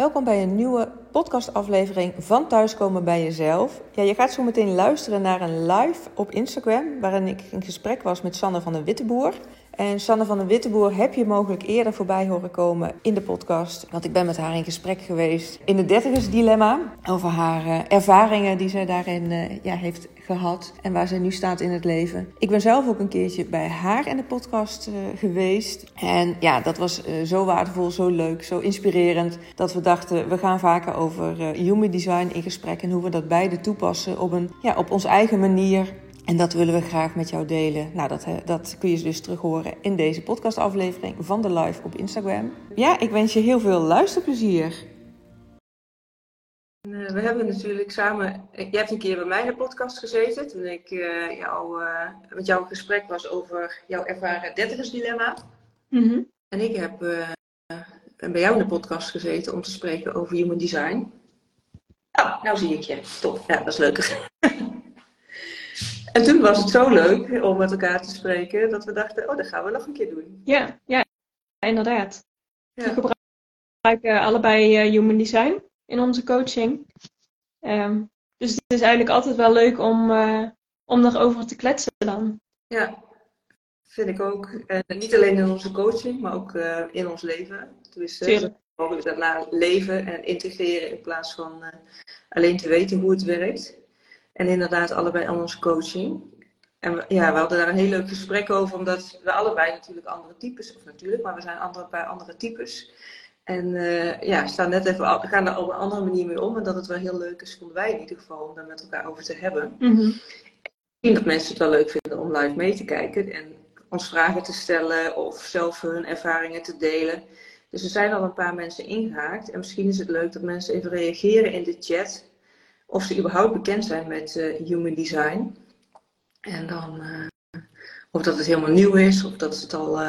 Welkom bij een nieuwe podcastaflevering van Thuiskomen bij Jezelf. Ja, je gaat zo meteen luisteren naar een live op Instagram, waarin ik in gesprek was met Sanne van de Witteboer. En Sanne van de Witteboer heb je mogelijk eerder voorbij horen komen in de podcast. Want ik ben met haar in gesprek geweest in het dertigersdilemma. Over haar uh, ervaringen die zij daarin uh, ja, heeft gehad. En waar zij nu staat in het leven. Ik ben zelf ook een keertje bij haar in de podcast uh, geweest. En ja, dat was zo waardevol, zo leuk, zo inspirerend. Dat we dachten, we gaan vaker over human design in gesprek. En hoe we dat beide toepassen op, een, ja, op onze eigen manier. En dat willen we graag met jou delen. Nou, dat, dat kun je dus terug horen in deze podcastaflevering van de live op Instagram. Ja, ik wens je heel veel luisterplezier. We hebben natuurlijk samen. Jij hebt een keer bij mij in de podcast gezeten. Toen ik jou, uh, met jou in gesprek was over jouw ervaren dertigersdilemma. Mm -hmm. En ik heb bij jou in de podcast gezeten om te spreken over human design. Oh, nou zie ik je. Top. Ja, dat is leuk. En toen was het zo leuk om met elkaar te spreken dat we dachten, oh, dat gaan we nog een keer doen. Ja, ja inderdaad. Ja. We gebruiken allebei Human Design in onze coaching. Um, dus het is eigenlijk altijd wel leuk om, uh, om erover te kletsen dan. Ja, vind ik ook. En niet alleen in onze coaching, maar ook uh, in ons leven. Dus we mogen daarna leven en integreren in plaats van alleen te weten hoe het werkt. En inderdaad allebei aan onze coaching. En we, ja, we hadden daar een heel leuk gesprek over, omdat we allebei natuurlijk andere types, of natuurlijk, maar we zijn andere, bij andere types. En uh, ja, staan net even, gaan daar op een andere manier mee om. En dat het wel heel leuk is, vonden wij in ieder geval, om daar met elkaar over te hebben. Mm -hmm. En dat mensen het wel leuk vinden om live mee te kijken en ons vragen te stellen of zelf hun ervaringen te delen. Dus er zijn al een paar mensen ingehaakt. En misschien is het leuk dat mensen even reageren in de chat of ze überhaupt bekend zijn met uh, human design. En dan uh, of dat het helemaal nieuw is, of dat ze het al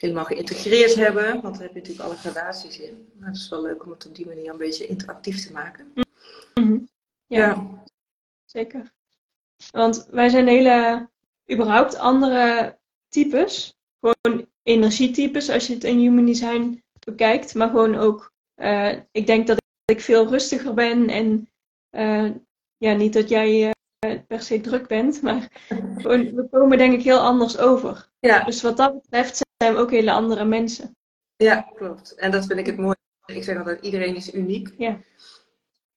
helemaal geïntegreerd hebben. Want daar heb je natuurlijk alle gradaties in. Maar het is wel leuk om het op die manier een beetje interactief te maken. Mm -hmm. ja, ja, zeker. Want wij zijn hele, überhaupt andere types. Gewoon energietypes als je het in human design bekijkt. Maar gewoon ook, ik denk dat ik veel rustiger ben en uh, ja, niet dat jij uh, per se druk bent, maar we komen denk ik heel anders over. Ja. Dus wat dat betreft zijn we ook hele andere mensen. Ja, klopt. En dat vind ik het mooi. Ik zeg altijd, iedereen is uniek. Ja.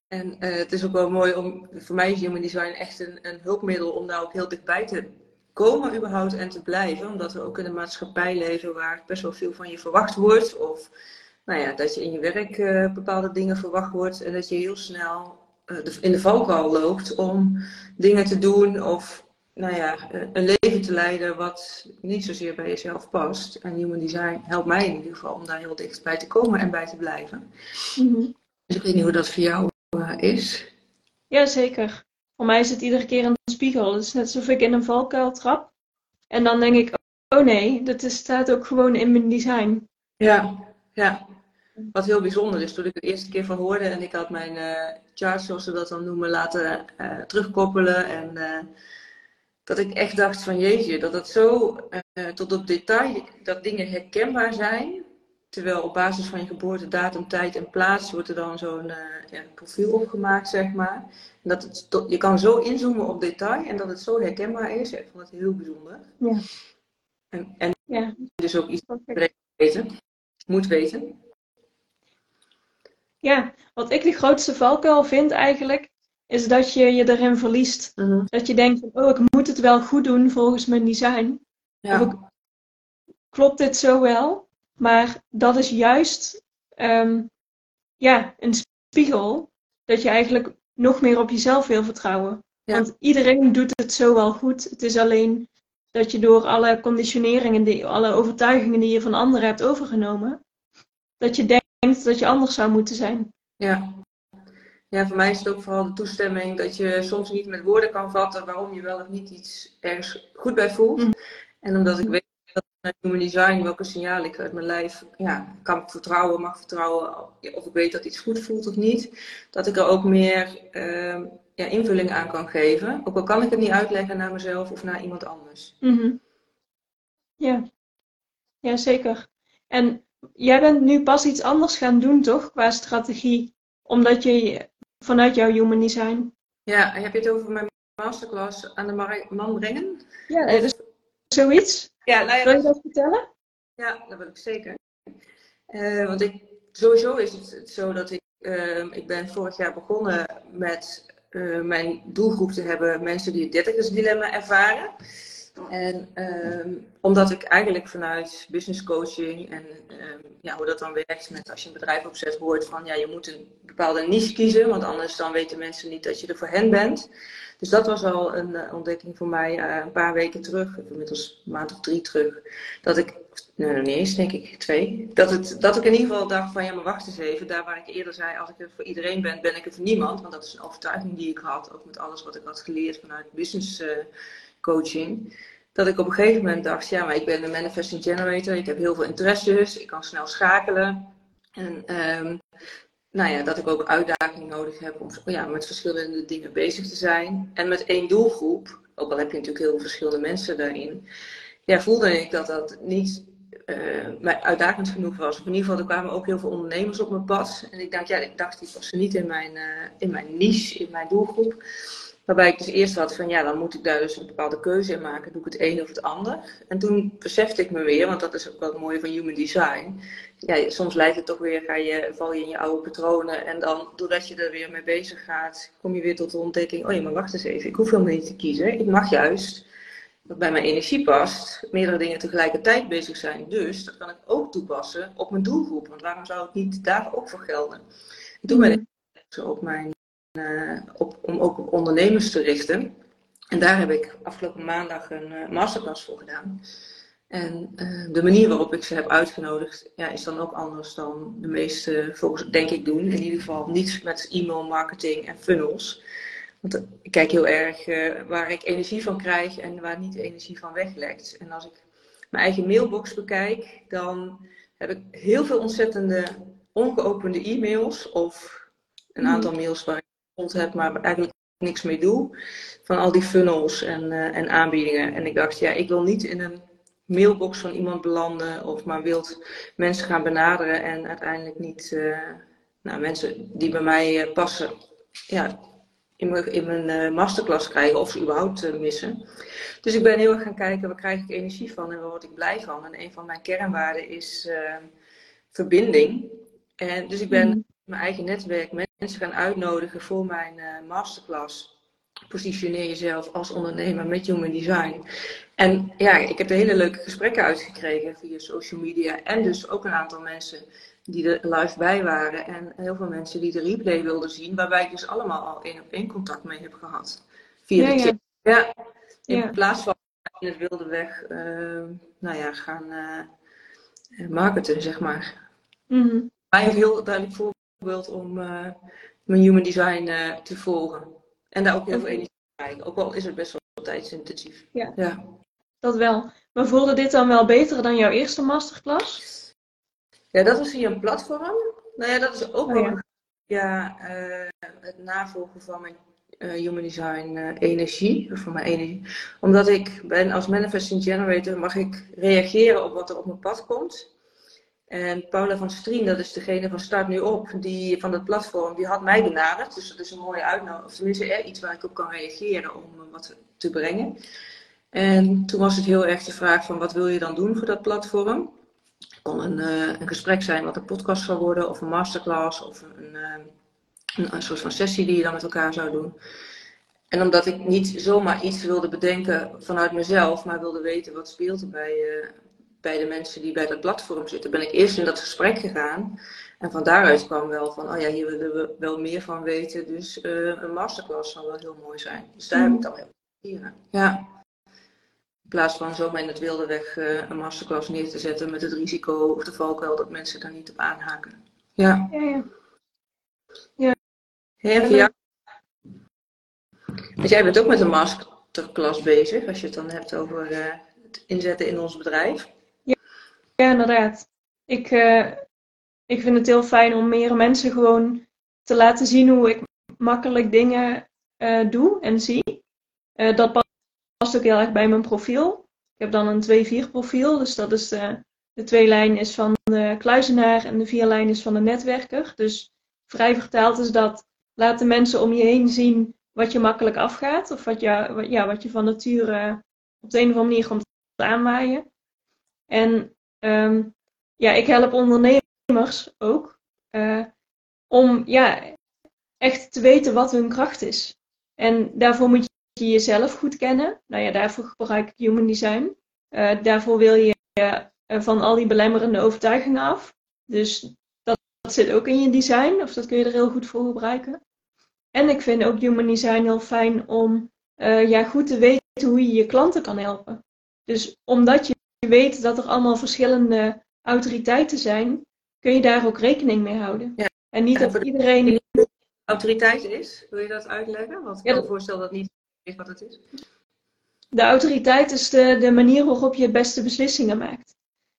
En uh, het is ook wel mooi om, voor mij is human design echt een, een hulpmiddel om daar ook heel dichtbij te komen überhaupt en te blijven. Omdat we ook in een maatschappij leven waar best wel veel van je verwacht wordt. Of nou ja, dat je in je werk uh, bepaalde dingen verwacht wordt. En dat je heel snel in de valkuil loopt om dingen te doen of nou ja, eh, een leven te leiden wat niet zozeer bij jezelf past. En Human Design helpt mij in ieder geval om daar heel dicht bij te komen en bij te blijven. Mm -hmm. Dus ik weet niet hoe dat voor jou uh, is. Ja, zeker. Voor mij is het iedere keer een spiegel. Het is net alsof ik in een valkuil trap. En dan denk ik, oh nee, dat is, staat ook gewoon in mijn design. Ja, ja. Wat heel bijzonder is, toen ik het de eerste keer van hoorde en ik had mijn uh, chart, zoals ze dat dan noemen, laten uh, terugkoppelen. En uh, dat ik echt dacht van jeetje, dat het zo tot op detail, dat dingen herkenbaar zijn. Terwijl op basis van je geboortedatum, tijd en plaats wordt er dan zo'n ja, profiel opgemaakt, zeg maar. En dat het tot, je kan zo inzoomen op detail en dat het zo herkenbaar is. Ik vond het heel bijzonder. Ja. En, en ja. dus ook iets weten, moet weten. Ja, wat ik de grootste valkuil vind eigenlijk, is dat je je erin verliest. Mhm. Dat je denkt, oh, ik moet het wel goed doen volgens mijn design. Ja. Of ik, klopt dit zo wel? Maar dat is juist um, ja, een spiegel dat je eigenlijk nog meer op jezelf wil vertrouwen. Ja. Want iedereen doet het zo wel goed. Het is alleen dat je door alle conditioneringen, die, alle overtuigingen die je van anderen hebt overgenomen, dat je denkt dat je anders zou moeten zijn. Ja. Ja, voor mij is het ook vooral de toestemming dat je soms niet met woorden kan vatten waarom je wel of niet iets ergens goed bij voelt. Mm. En omdat ik weet dat met human design welke signalen ik uit mijn lijf ja, kan vertrouwen, mag vertrouwen, of ik weet dat iets goed voelt of niet, dat ik er ook meer uh, ja, invulling aan kan geven. Ook al kan ik het niet uitleggen naar mezelf of naar iemand anders. Mm -hmm. Ja. ja, zeker. En jij bent nu pas iets anders gaan doen, toch? Qua strategie. Omdat je vanuit jouw human design. Ja, heb je het over mijn masterclass aan de man brengen? Ja, is zoiets. Ja, nou ja, wil je dat vertellen? Ja, dat wil ik zeker. Uh, want ik, sowieso is het zo dat ik, uh, ik ben vorig jaar begonnen met uh, mijn doelgroep te hebben mensen die het dertigersdilemma ervaren. En um, omdat ik eigenlijk vanuit business coaching en um, ja, hoe dat dan werkt met als je een bedrijf opzet, hoort van ja, je moet een bepaalde niche kiezen, want anders dan weten mensen niet dat je er voor hen bent. Dus dat was al een uh, ontdekking voor mij uh, een paar weken terug, inmiddels een maand of drie terug, dat ik, nee, niet eens denk ik, twee, dat, het, dat ik in ieder geval dacht van ja, maar wacht eens even, daar waar ik eerder zei, als ik er voor iedereen ben, ben ik er voor niemand, want dat is een overtuiging die ik had, ook met alles wat ik had geleerd vanuit business uh, coaching. Dat ik op een gegeven moment dacht, ja, maar ik ben een manifesting generator, ik heb heel veel interesses, ik kan snel schakelen. En um, nou ja, dat ik ook uitdaging nodig heb om ja, met verschillende dingen bezig te zijn. En met één doelgroep, ook al heb je natuurlijk heel veel verschillende mensen daarin, ja, voelde ik dat dat niet uh, uitdagend genoeg was. Of in ieder geval, er kwamen ook heel veel ondernemers op mijn pad. En ik dacht, ja, ik dacht, die passen niet in mijn, uh, in mijn niche, in mijn doelgroep. Waarbij ik dus eerst had van ja, dan moet ik daar dus een bepaalde keuze in maken. Doe ik het een of het ander? En toen besefte ik me weer, want dat is ook wel het mooie van human design. Ja, soms leidt het toch weer, ga je, val je in je oude patronen. En dan, doordat je er weer mee bezig gaat, kom je weer tot de ontdekking. Oh ja, maar wacht eens even. Ik hoef helemaal niet te kiezen. Ik mag juist, wat bij mijn energie past, meerdere dingen tegelijkertijd bezig zijn. Dus dat kan ik ook toepassen op mijn doelgroep. Want waarom zou het niet daar ook voor gelden? En toen ben ik zo op mijn uh, op, om ook op ondernemers te richten. En daar heb ik afgelopen maandag een uh, masterclass voor gedaan. En uh, de manier waarop ik ze heb uitgenodigd, ja, is dan ook anders dan de meeste volgens denk ik doen. In ieder geval niet met e-mail marketing en funnels. Want ik kijk heel erg waar ik energie van krijg en waar niet energie van weglekt. En als ik mijn eigen mailbox bekijk, dan heb ik heel veel ontzettende ongeopende e-mails of een aantal mhm. mails waar heb, maar eigenlijk niks mee doe. Van al die funnels en, uh, en aanbiedingen. En ik dacht, ja, ik wil niet in een mailbox van iemand belanden of maar wilt mensen gaan benaderen en uiteindelijk niet uh, nou, mensen die bij mij uh, passen, ja, in mijn, in mijn masterclass krijgen of ze überhaupt missen. Dus ik ben heel erg gaan kijken, waar krijg ik energie van en waar word ik blij van. En een van mijn kernwaarden is verbinding. En dus ik ben mm. mijn eigen netwerk mensen gaan uitnodigen voor mijn uh, masterclass. Positioneer jezelf als ondernemer met Human Design. En ja, ik heb er hele leuke gesprekken uitgekregen via social media. En dus ook een aantal mensen die er live bij waren. En heel veel mensen die de replay wilden zien. Waarbij ik dus allemaal al één op één contact mee heb gehad. Via de chat. Ja. In plaats van in het wilde weg uh, nou ja, gaan uh, marketen, zeg maar. Mm -hmm. Heel duidelijk voor voorbeeld om uh, mijn human design uh, te volgen. En daar ook heel veel energie te krijgen. Ook al is het best wel tijdsintensief. Ja. ja, dat wel. Maar voelde dit dan wel beter dan jouw eerste masterclass? Ja, dat was via een platform. Nou ja, dat is ook oh, wel ja. uh, het navolgen van mijn Human Design energie. Van mijn energie. Omdat ik ben als manifesting generator mag ik reageren op wat er op mijn pad komt. En Paula van Strien, dat is degene van Start Nu Op, die van het platform, die had mij benaderd. Dus dat is een mooie uitnodiging, of tenminste iets waar ik op kan reageren om wat te brengen. En toen was het heel erg de vraag van wat wil je dan doen voor dat platform? Het kon een, uh, een gesprek zijn wat een podcast zou worden, of een masterclass, of een, een, soort van sessie die je dan met elkaar zou doen. En omdat ik niet zomaar iets wilde bedenken vanuit mezelf, maar wilde weten wat speelt er bij, bij de mensen die bij dat platform zitten, ben ik eerst in dat gesprek gegaan. En van daaruit kwam wel van, oh ja, hier willen we wel meer van weten. Dus uh, een masterclass zou wel heel mooi zijn. Dus daar heb ik dan heel veel Ja. In plaats van zomaar in het wilde weg uh, een masterclass neer te zetten met het risico of de valkuil dat mensen daar niet op aanhaken. Ja. Ja, ja. ja. ja ja. Dus jij bent ook met een masterclass bezig, als je het dan hebt over uh, het inzetten in ons bedrijf. Ja, inderdaad. Ik, uh, ik vind het heel fijn om meer mensen gewoon te laten zien hoe ik makkelijk dingen uh, doe en zie. Uh, dat past ook heel erg bij mijn profiel. Ik heb dan een 2-4 profiel, dus dat is de twee lijn is van de kluizenaar en de vier lijn is van de netwerker. Dus vrij vertaald is dat laat de mensen om je heen zien wat je makkelijk afgaat. Of wat je, ja, wat je van nature op de een of andere manier komt aanwaaien. En um, ja, ik help ondernemers ook uh, om ja, echt te weten wat hun kracht is. En daarvoor moet je jezelf goed kennen. Nou ja, daarvoor gebruik ik Human Design. Uh, daarvoor wil je uh, van al die belemmerende overtuigingen af. Dus dat, dat, zit ook in je design, of dat kun je er heel goed voor gebruiken. En ik vind ook Human Design heel fijn om ja, goed te weten hoe je je klanten kan helpen. Dus omdat je weet dat er allemaal verschillende autoriteiten zijn, kun je daar ook rekening mee houden. Ja. En niet dat iedereen. Autoriteit is, wil je dat uitleggen? Want ik kan me voorstellen dat niet weet wat het is. De autoriteit is de, de manier waarop je het beste beslissingen maakt.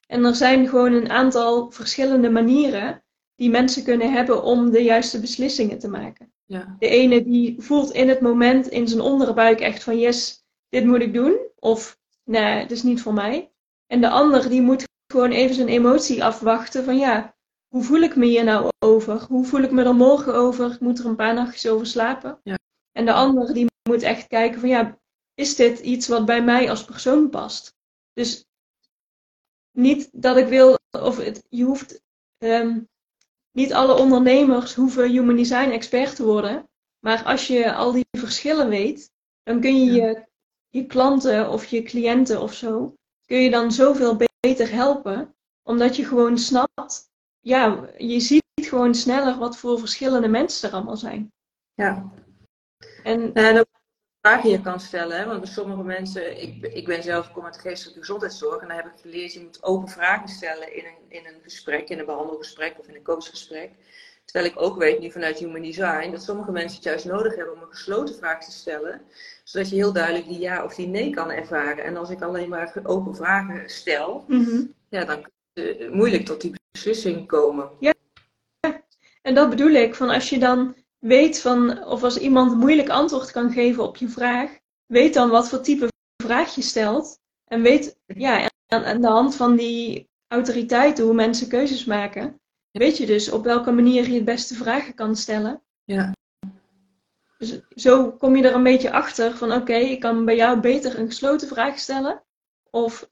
En er zijn gewoon een aantal verschillende manieren die mensen kunnen hebben om de juiste beslissingen te maken. Ja. De ene die voelt in het moment in zijn onderbuik echt van yes, dit moet ik doen. Of nee, het is niet voor mij. En de ander die moet gewoon even zijn emotie afwachten van ja, hoe voel ik me hier nou over? Hoe voel ik me er morgen over? Ik moet er een paar nachtjes over slapen. Ja. En de ander die moet echt kijken van ja, is dit iets wat bij mij als persoon past? Dus niet dat ik wil, of het, je hoeft, um, niet alle ondernemers hoeven human design expert te worden. Maar als je al die verschillen weet, dan kun je je, je klanten of je cliënten of zo, kun je dan zoveel beter helpen. Omdat je gewoon snapt, ja, je ziet gewoon sneller wat voor verschillende mensen er allemaal zijn. Ja. En, en vragen je kan stellen. Hè? Want bij sommige mensen, ik, ik ben zelf, kom uit de geestelijke gezondheidszorg en daar heb ik geleerd, je moet open vragen stellen in een, in een gesprek, in een behandelgesprek of in een coachgesprek. Terwijl ik ook weet nu vanuit Human Design dat sommige mensen het juist nodig hebben om een gesloten vraag te stellen, zodat je heel duidelijk die ja of die nee kan ervaren. En als ik alleen maar open vragen stel, mhm. ja, dan kun je moeilijk tot die beslissing komen. Ja, en dat bedoel ik, van als je dan weet van, of als iemand moeilijk antwoord kan geven op je vraag, weet dan wat voor type vraag je stelt. En weet, ja, aan, de hand van die autoriteiten, hoe mensen keuzes maken, weet je dus op welke manier je het beste vragen kan stellen. Ja. Dus zo kom je er een beetje achter van, oké, ik kan bij jou beter een gesloten vraag stellen. Of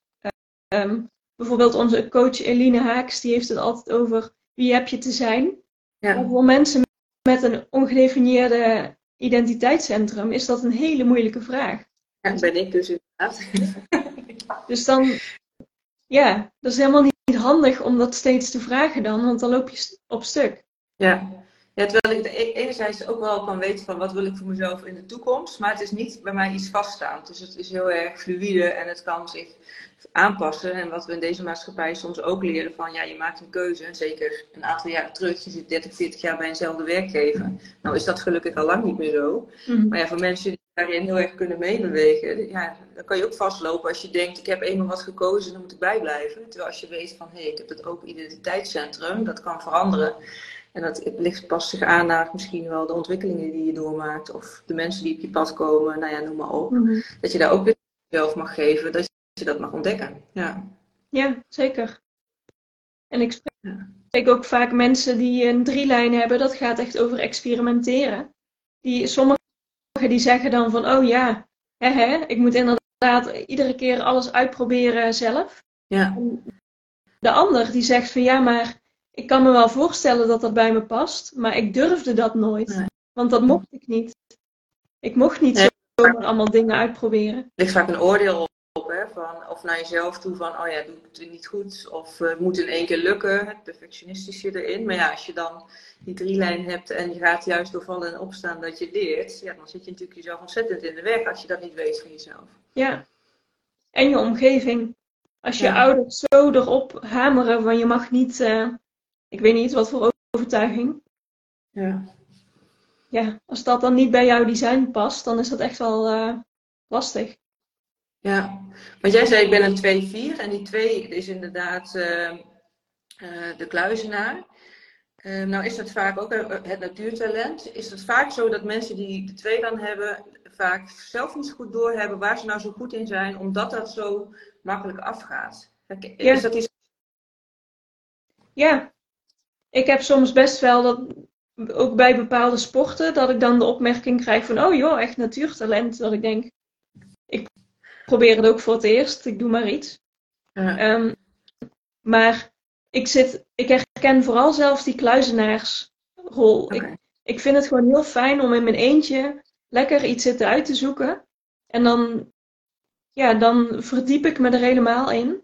uh, bijvoorbeeld onze coach Eline Haaks, die heeft het altijd over wie heb je te zijn. Ja. Voor mensen met een ongedefinieerde identiteitscentrum is dat een hele moeilijke vraag. Ja, dat ben ik dus inderdaad. dus dan, ja, dat is helemaal niet handig om dat steeds te vragen dan, want dan loop je op stuk. Ja. Ja, terwijl ik e-, enerzijds ook wel kan weten van wat wil ik voor mezelf in de toekomst, maar het is niet bij mij iets vaststaand. Dus het is heel erg fluïde en het kan zich aanpassen. En wat we in deze maatschappij soms ook leren van, ja, je maakt een keuze. En zeker een aantal jaren terug, je zit 30, 40 jaar bij eenzelfde werkgever. Nou is dat gelukkig al lang niet meer zo. Mhm. Maar ja, voor mensen daarin heel erg kunnen meebewegen, ja, dan kan je ook vastlopen als je denkt, ik heb eenmaal wat gekozen, dan moet ik bijblijven. Terwijl als je weet van, hé, hey, ik heb het ook identiteitscentrum, dat kan veranderen. En dat ligt pas zich aan naar misschien wel de ontwikkelingen die je doormaakt. Of de mensen die op je pad komen, nou ja, noem maar op. Mhm. Dat je daar ook weer zelf mag geven. Dat je dat mag ontdekken. Ja, ja zeker. En ik spreek ook vaak mensen die een drielijn hebben. Dat gaat echt over experimenteren. Die, sommigen die zeggen dan van, oh ja, hè, hè, ik moet inderdaad iedere keer alles uitproberen zelf. Ja. de ander die zegt van, ja, maar ik kan me wel voorstellen dat dat bij me past, maar ik durfde dat nooit. Want dat mocht ik niet. Ik mocht niet nee. zomaar allemaal dingen uitproberen. Er ligt vaak een oordeel op, hè, van, of naar jezelf toe van, oh ja, doe het niet goed, of uh, moet in één keer lukken, het perfectionistische erin. Maar ja, als je dan die drie lijn hebt en je gaat juist doorvallen en opstaan dat je leert, ja, dan zit je natuurlijk jezelf ontzettend in de weg als je dat niet weet van jezelf. Ja, en je omgeving. Als je ouders zo erop hameren van je mag niet, uh, ik weet niet wat voor overtuiging. Ja. Ja, als dat dan niet bij jouw design past, dan is dat echt wel uh, lastig. Ja, want jij zei ik ben een 2-4 en die 2 is inderdaad uh, uh, de kluizenaar. Uh, nou is dat vaak ook het natuurtalent. Is het vaak zo dat mensen die de 2 dan hebben, vaak zelf niet goed doorhebben waar ze nou zo goed in zijn, omdat dat zo makkelijk afgaat? Is dat iets Ja, ik heb soms best wel dat, ook bij bepaalde sporten, dat ik dan de opmerking krijg van, oh joh, echt natuurtalent. Dat ik denk, ik probeer het ook voor het eerst, ik doe maar iets. Ja. Ehm, maar ik, zit, ik herken vooral zelfs die kluizenaarsrol. Ik, ik vind het gewoon heel fijn om in mijn eentje lekker iets zitten uit te zoeken. En dan, ja, dan verdiep ik me er helemaal in.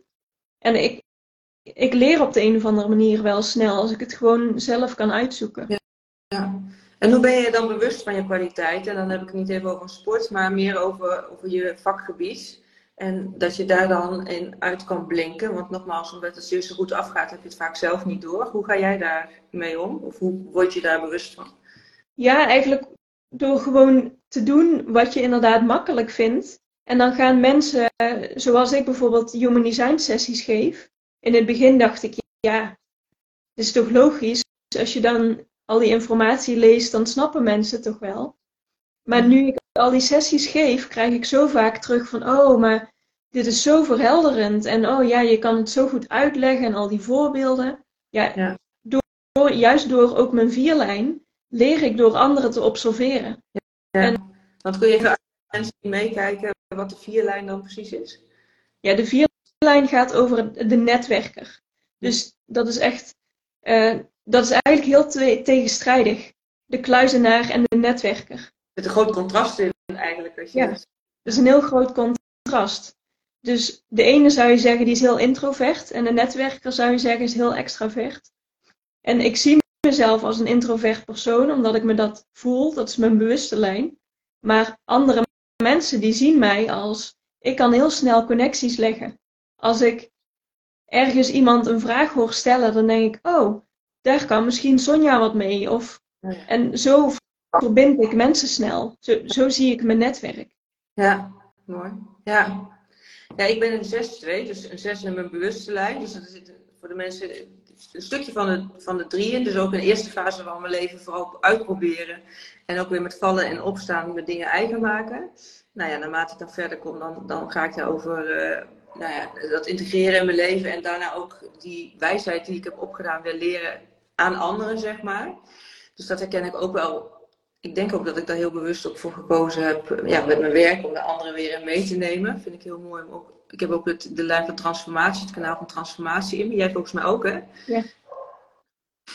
En ik, ik leer op de een of andere manier wel snel als ik het gewoon zelf kan uitzoeken. Ja. En hoe ben je dan bewust van je kwaliteit? En dan heb ik het niet even over sport, maar meer over, over je vakgebied. En dat je daar dan in uit kan blinken. Want nogmaals, omdat het zo goed afgaat, heb je het vaak zelf niet door. Hoe ga jij daar mee om? Of hoe word je daar bewust van? Ja, eigenlijk door gewoon te doen wat je inderdaad makkelijk vindt. En dan gaan mensen, zoals ik bijvoorbeeld human design sessies geef. In het begin dacht ik, ja, het is toch logisch. Als je dan al die informatie leest, dan snappen mensen toch wel. Maar nu ik al die sessies geef, krijg ik zo vaak terug van, oh, maar dit is zo verhelderend. En oh ja, je kan het zo goed uitleggen en al die voorbeelden. Ja, ja. Door, juist door ook mijn vierlijn leer ik door anderen te observeren. Ja. En, Want kun je even mensen die meekijken wat de vierlijn dan precies is? Ja, de vierlijn gaat over de netwerker. Dus dat is echt, uh, dat is eigenlijk heel tegenstrijdig. De kluizenaar en de netwerker zit een groot contrast in eigenlijk. Als je ja, dat is een heel groot contrast. Dus de ene zou je zeggen die is heel introvert en de netwerker zou je zeggen is heel extravert. En ik zie mezelf als een introvert persoon omdat ik me dat voel, dat is mijn bewuste lijn. Maar andere mensen die zien mij als ik kan heel snel connecties leggen. Als ik ergens iemand een vraag hoor stellen, dan denk ik, oh, daar kan misschien Sonja wat mee. Of, en zo verbind ik mensen snel. Zo, zo zie ik mijn netwerk. Ja, mooi. Ja, ja ik ben een 6-2, dus een 6 in mijn bewuste lijn. Dus dat zit voor de mensen een stukje van de, van de drie in. Dus ook in de eerste fase van mijn leven vooral uitproberen. En ook weer met vallen en opstaan met dingen eigen maken. Nou ja, naarmate ik dan verder kom, dan, dan ga ik daarover uh, nou ja, dat integreren in mijn leven. En daarna ook die wijsheid die ik heb opgedaan weer leren aan anderen, zeg maar. Dus dat herken ik ook wel ik denk ook dat ik daar heel bewust op voor gekozen heb ja, met mijn werk om de anderen weer in mee te nemen. Vind ik heel mooi. Om ook, ik heb ook het, de lijn van transformatie, het kanaal van transformatie in. Jij volgens mij ook, hè? Ja.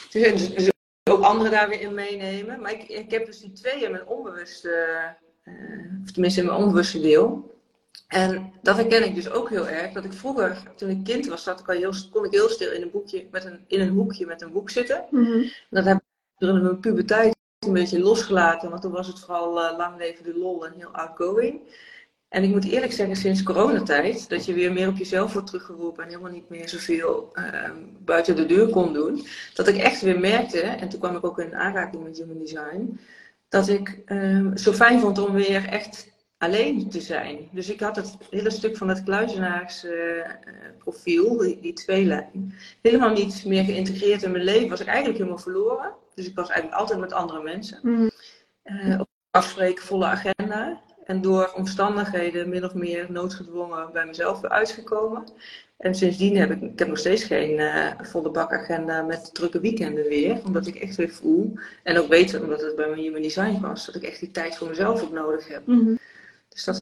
Dus, dus, ook anderen daar weer in meenemen. Maar ik, ik heb dus die twee in mijn onbewuste, uh, of tenminste in mijn onbewuste deel. En dat herken ik dus ook heel erg. Dat ik vroeger, toen ik kind was, zat ik al heel, kon ik heel stil in een, boekje, met een, in een hoekje met een boek zitten. Mm -hmm. Dat heb ik gedurende mijn puberteit een beetje losgelaten, want toen was het vooral uh, lang leven de lol en heel outgoing. En ik moet eerlijk zeggen, sinds coronatijd, dat je weer meer op jezelf wordt teruggeroepen en helemaal niet meer zoveel uh, buiten de deur kon doen, dat ik echt weer merkte, en toen kwam ik ook in aanraking met Human Design, dat ik um, zo fijn vond om weer echt alleen te zijn. Dus ik had het hele stuk van het kluizenaarsprofiel, uh, die, die tweelijn, helemaal niet meer geïntegreerd in mijn leven. Was ik eigenlijk helemaal verloren. Dus ik was eigenlijk altijd met andere mensen. Mm. Uh, op afspreken, volle agenda. En door omstandigheden min of meer noodgedwongen bij mezelf weer uitgekomen. En sindsdien heb ik, ik heb nog steeds geen uh, volle bakagenda met drukke weekenden weer. Omdat ik echt weer voel, en ook weet omdat het bij mijn human design past, dat ik echt die tijd voor mezelf ook nodig heb. Mm Dus dat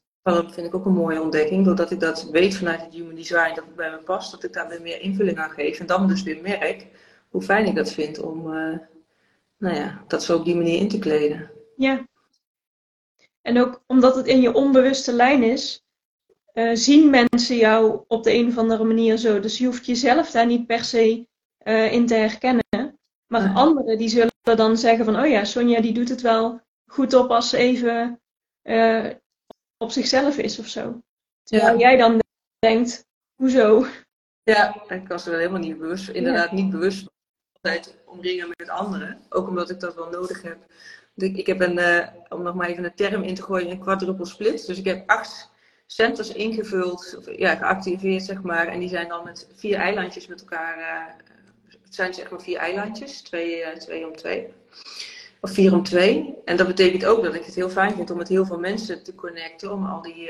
vind ik ook een mooie ontdekking. Doordat ik dat weet vanuit het human design, dat het bij me past, dat ik daar weer meer invulling aan geef. En dan dus weer merk hoe fijn ik dat vind om, uh, nou ja, dat zo op die manier in te kleden. Ja. En ook omdat het in je onbewuste lijn is, uh, zien mensen jou op de een of andere manier zo. Dus je hoeft jezelf daar niet per se uh, in te herkennen. Maar anderen die zullen dan zeggen van, oh ja, Sonja die doet het wel goed op als ze even uh, op zichzelf is of zo. Terwijl ja. jij dan denkt, hoezo? Ja, ik was er helemaal niet bewust, inderdaad ja. niet bewust altijd omringen met anderen. Ook omdat ik dat wel nodig heb. Ik heb een, uh, om nog maar even een term in te gooien, een quadruple split. Dus ik heb acht centers ingevuld, of, ja, geactiveerd zeg maar. En die zijn dan met vier eilandjes met elkaar. Uh, het zijn zeg maar vier eilandjes, twee, uh, twee om twee. Of vier om twee. En dat betekent ook dat ik het heel fijn vind om met heel veel mensen te connecten. Om al die,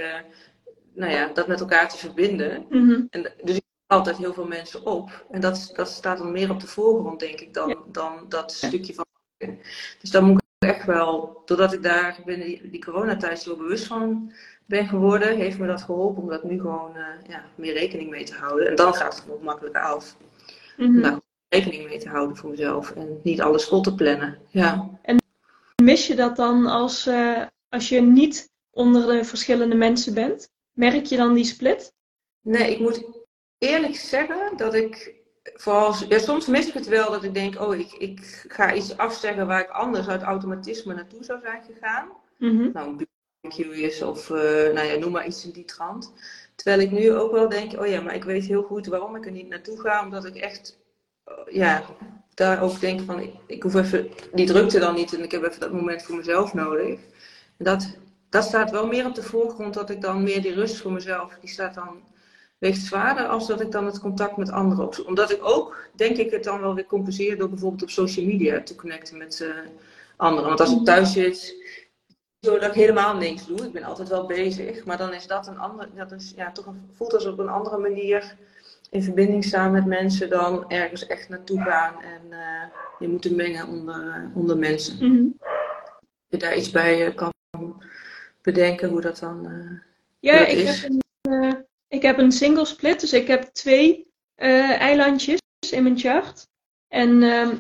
nou ja, dat met elkaar te verbinden. Mm -hmm. en, dus ik altijd heel veel mensen op. En dat, dat staat dan meer op de voorgrond, denk ik, dan, dan dat stukje van. Dus dan moet ik echt wel, doordat ik daar binnen die, die coronatijd zo bewust van ben geworden, heeft me dat geholpen om dat nu gewoon uh, ja, meer rekening mee te houden. En dan gaat het nog makkelijker af. Mm -hmm. Om rekening mee te houden voor mezelf en niet alles vol te plannen. Ja. En mis je dat dan als, uh, als je niet onder de verschillende mensen bent? Merk je dan die split? Nee, ik moet eerlijk zeggen dat ik vooral, ja, soms mis ik het wel dat ik denk, oh, ik, ik ga iets afzeggen waar ik anders uit automatisme naartoe zou zijn gegaan. Mm -hmm. Nou, een barbecue is of uh, nou ja, noem maar iets in die trant. Terwijl ik nu ook wel denk, oh ja, maar ik weet heel goed waarom ik er niet naartoe ga, omdat ik echt, ja, daar ook denk van, ik, hoef even die drukte dan niet en ik heb even dat moment voor mezelf nodig. Dat, dat staat wel meer op de voorgrond, dat ik dan meer die rust voor mezelf, die staat dan weegt zwaarder als dat ik dan het contact met anderen opzoek. Omdat ik ook, denk ik, het dan wel weer compenseer door bijvoorbeeld op social media te connecten met uh, anderen. Want als ik thuis zit, zodat ik helemaal niks doe. Ik ben altijd wel bezig, maar dan is dat een andere, dat is ja, toch een, voelt als op een andere manier in verbinding staan met mensen dan ergens echt naartoe gaan en uh, je moet mengen onder, uh, onder mensen. Mm -hmm. Je daar iets bij kan bedenken hoe dat dan ja, ik is. Heb een, ik heb een single split, dus ik heb twee uh, eilandjes in mijn chart. En uh,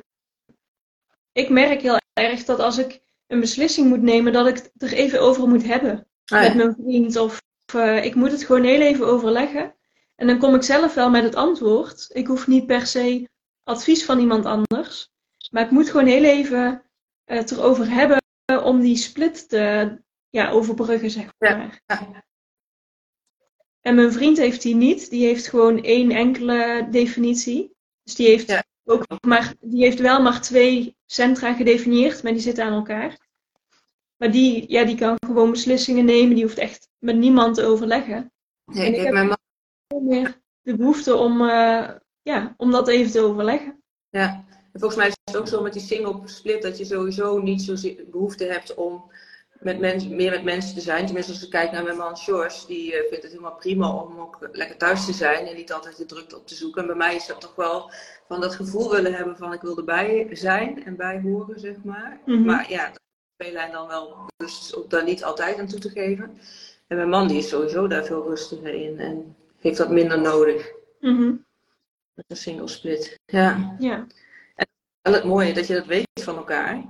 ik merk heel erg dat als ik een beslissing moet nemen, dat ik het er even over moet hebben ah, ja. met mijn vriend. Of uh, ik moet het gewoon heel even overleggen. En dan kom ik zelf wel met het antwoord. Ik hoef niet per se advies van iemand anders. Maar ik moet gewoon heel even het erover hebben om die split te ja, overbruggen, zeg maar. Ja. En mijn vriend heeft die niet. Die heeft gewoon één enkele definitie. Dus die heeft, ook maar, die heeft wel maar twee centra gedefinieerd, maar die zitten aan elkaar. Maar die, ja, die kan gewoon beslissingen nemen. Die hoeft echt met niemand te overleggen. Nee, ik heb mijn meer de behoefte om, uh, ja, om dat even te overleggen. Ja, en volgens mij is het ook zo met die single split dat je sowieso niet zo behoefte hebt om met mensen, meer met mensen te zijn. Tenminste, als ik kijk naar mijn man George, die uh, vindt het helemaal prima om ook lekker thuis te zijn en niet altijd de drukte op te zoeken. En bij mij is dat toch wel van dat gevoel willen hebben van ik wil erbij zijn en bij horen, zeg maar. Mm -hmm. Maar ja, speellijn dan wel dus ook daar niet altijd aan toe te geven. En mijn man die is sowieso daar veel rustiger in en heeft dat minder nodig. Mm -hmm. Met een single split. Ja. ja. En het mooie dat je dat weet van elkaar.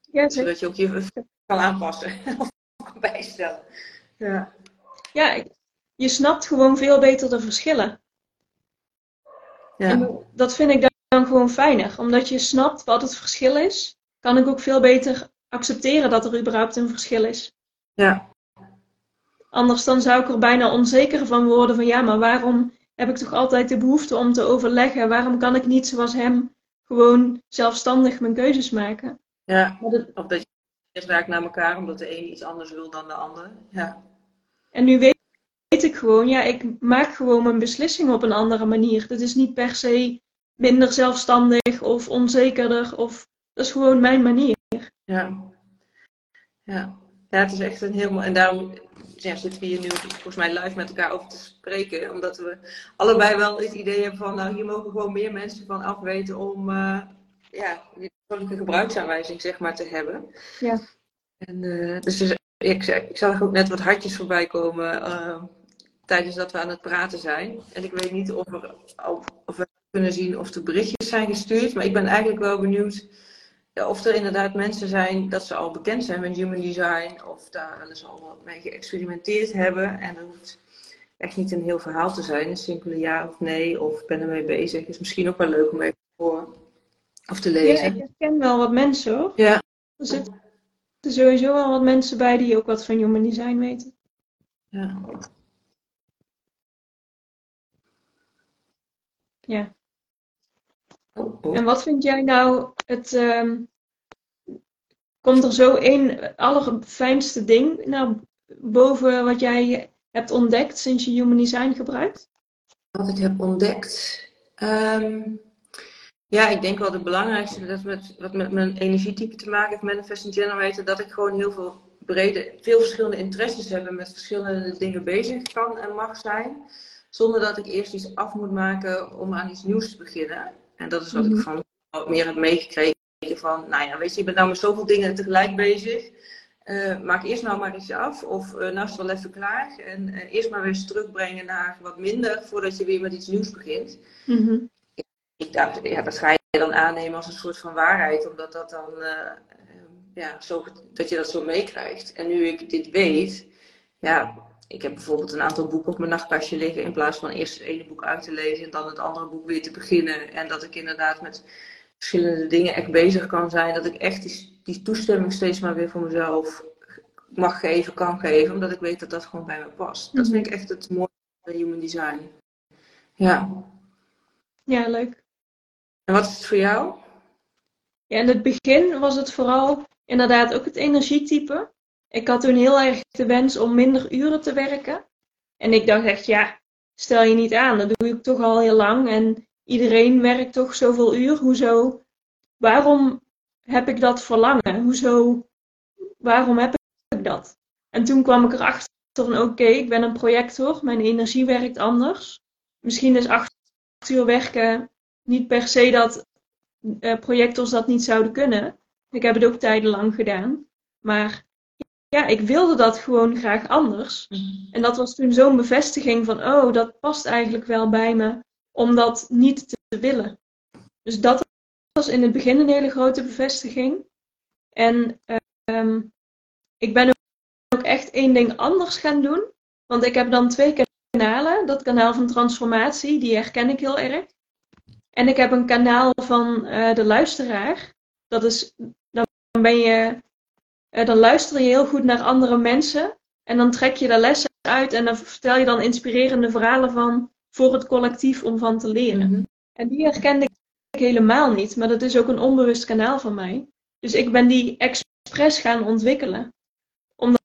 Ja, zodat je ook je kan aanpassen of kan bijstellen. Ja. ja, je snapt gewoon veel beter de verschillen. Ja. En dat vind ik dan gewoon fijner. Omdat je snapt wat het verschil is, kan ik ook veel beter accepteren dat er überhaupt een verschil is. Ja. Anders dan zou ik er bijna onzeker van worden van ja, maar waarom heb ik toch altijd de behoefte om te overleggen? Waarom kan ik niet zoals hem gewoon zelfstandig mijn keuzes maken? Ja, of dat je raakt naar elkaar, omdat de een iets anders wil dan de ander. Ja. En nu weet, weet ik gewoon, ja, ik maak gewoon mijn beslissing op een andere manier. Dat is niet per se minder zelfstandig of onzekerder, of dat is gewoon mijn manier. Ja. Ja, ja het is echt een heel En daarom ja, zitten we hier nu volgens mij live met elkaar over te spreken. Omdat we allebei wel het idee hebben van, nou, hier mogen gewoon meer mensen van afweten om uh, ja, persoonlijke gebruiksaanwijzing zeg maar te hebben. Ja. En, uh, dus, dus ik, ik zag ook net wat hartjes voorbij komen uh, tijdens dat we aan het praten zijn. En ik weet niet of, er, of we kunnen zien of de berichtjes zijn gestuurd. Maar ik ben eigenlijk wel benieuwd of er inderdaad mensen zijn dat ze al bekend zijn met human design. Of daar wel eens al wat mee geëxperimenteerd hebben. En dat hoeft echt niet een heel verhaal te zijn. Een simpele ja of nee. Of ben ermee bezig. Is misschien ook wel leuk om even voor of te lezen. Ja, ik ken wel wat mensen hoor. Ja. Er zitten sowieso wel wat mensen bij die ook wat van human design weten. Ja. Ja. En wat vind jij nou het. Um, komt er zo één allerfijnste ding naar boven wat jij hebt ontdekt sinds je human design gebruikt? Wat ik heb ontdekt. Um, ja, ik denk wel het belangrijkste, dat met, wat met mijn energietype te maken heeft, manifesting generator, dat ik gewoon heel veel brede, veel verschillende interesses heb en met verschillende dingen bezig kan en mag zijn. zonder dat ik eerst iets af moet maken om aan iets nieuws te beginnen. En dat is wat ik mhm. van meer heb meegekregen van, nou ja, weet je, je bent nou met zoveel dingen tegelijk bezig. Uh, maak eerst nou maar iets af. Of uh, nou is het wel even klaar. En uh, eerst maar weer eens terugbrengen naar wat minder voordat je weer met iets nieuws begint. Mm Ik dacht, ja, dat ga je dan aannemen als een soort van waarheid, omdat dat dan, ja, zo, dat je dat zo meekrijgt. En nu ik dit weet, ja, ik heb bijvoorbeeld een aantal boeken op mijn nachtkastje liggen in plaats van eerst het ene boek uit te lezen en dan het andere boek weer te beginnen. En dat ik inderdaad met verschillende dingen echt bezig kan zijn. Dat ik echt die, die toestemming steeds maar weer voor mezelf mag geven, kan geven. Omdat ik weet dat dat gewoon bij me past. Dat vind ik echt het mooie van human design. Ja. Ja, leuk. En wat is het voor jou? Ja, in het begin was het vooral inderdaad ook het energietype. Ik had toen heel erg de wens om minder uren te werken. En ik dacht echt, ja, stel je niet aan, dat doe ik toch al heel lang. En iedereen werkt toch zoveel uur. Hoezo? Waarom heb ik dat verlangen? Hoezo? Waarom heb ik dat? En toen kwam ik erachter van oké, ik ben een projector. Mijn energie werkt anders. Misschien is acht uur werken niet per se dat uh, projectors dat niet zouden kunnen. Ik heb het ook tijdenlang gedaan. Maar ja, ik wilde dat gewoon graag anders. Mhm. En dat was toen zo'n bevestiging van, oh, dat past eigenlijk wel bij me om dat niet te willen. Dus dat was in het begin een hele grote bevestiging. En ehm, ik ben ook echt één ding anders gaan doen. Want ik heb dan twee kanalen. Dat kanaal van transformatie, die herken ik heel erg. En ik heb een kanaal van uh, de luisteraar. Dat is, dan ben je, dan luister je heel goed naar andere mensen. En dan trek je de lessen uit en dan vertel je dan inspirerende verhalen van voor het collectief om van te leren. Mhm. En die herkende ik helemaal niet, maar dat is ook een onbewust kanaal van mij. Dus ik ben die expres gaan ontwikkelen. Omdat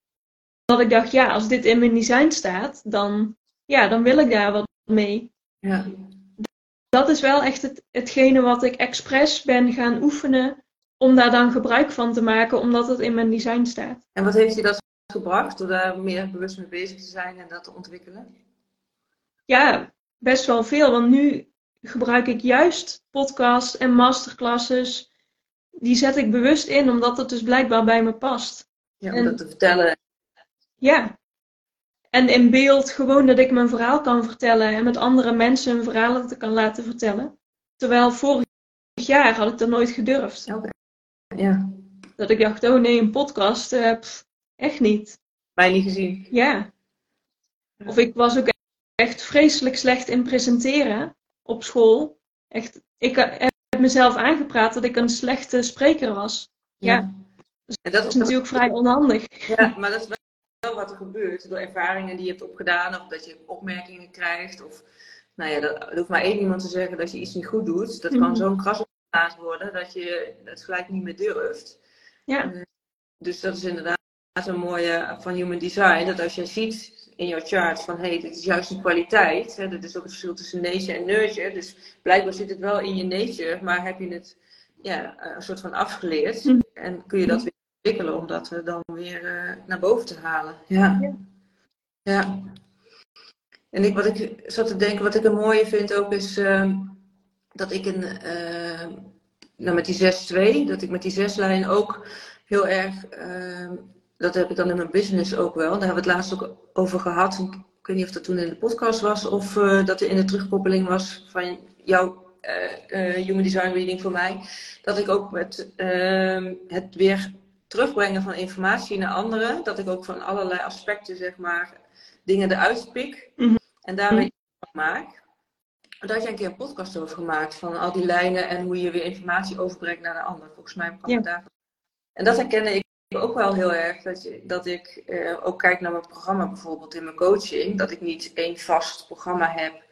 ik dacht, ja, als dit in mijn design staat, dan, ja, dan wil ik daar wat mee. Ja. Dat is wel echt het, hetgene wat ik expres ben gaan oefenen om daar dan gebruik van te maken, omdat het in mijn design staat. En wat heeft je dat gebracht door daar meer bewust mee bezig te zijn en dat te ontwikkelen? Ja, best wel veel. Want nu gebruik ik juist podcasts en masterclasses. Die zet ik bewust in, omdat het dus blijkbaar bij me past. Ja, om dat te vertellen. Ja. En in beeld gewoon dat ik mijn verhaal kan vertellen en met andere mensen hun verhalen te kan laten vertellen. Terwijl vorig jaar had ik dat nooit gedurfd. Okay. Ja. Dat ik dacht, oh nee, een podcast, uh, echt niet. Mij niet gezien. Ja. Of ik was ook echt vreselijk slecht in presenteren op school. Echt, ik heb mezelf aangepraat dat ik een slechte spreker was. Ja. Dus dat is natuurlijk vrij onhandig. Ja, maar dat is wel wat er gebeurt door ervaringen die je hebt opgedaan of dat je opmerkingen krijgt. Of, nou ja, dat, er hoeft maar één iemand te zeggen dat je iets niet goed doet. Dat kan mhm. zo'n kras worden dat je het gelijk niet meer durft. Ja. Eh, dus dat is inderdaad een mooie van human design. Dat als je ziet in jouw chart van hé, hey, dit is juist een kwaliteit. Hè, dat is ook het verschil tussen nature en nurture. Dus blijkbaar zit het wel in je nature, maar heb je het ja, een soort van afgeleerd. Mhm. En kun je dat weer ontwikkelen om dat dan weer uh, naar boven te halen. Ja. ja. En ik, wat ik zat te denken, wat ik een mooie vind ook is uh, dat ik een, uh, nou met die 6-2, dat ik met die zeslijn ook heel erg ehm, dat heb ik dan in mijn business ook wel. Daar hebben we het laatst ook over gehad. Ik weet niet of dat toen in de podcast was of uh, dat er in de terugkoppeling was van jouw uh, Human Design Reading voor mij. Dat ik ook met ehm, het weer terugbrengen van informatie naar anderen, dat ik ook van allerlei aspecten, zeg maar, dingen eruit pik mhm. en daarmee maak. Daar had je een keer een podcast over gemaakt, van al die lijnen en hoe je weer informatie overbrengt naar de ander. Volgens mij kwam het daar. En dat herkende ik ook wel heel erg dat, je, dat ik eh, ook kijk naar mijn programma bijvoorbeeld in mijn coaching. Dat ik niet één vast programma heb,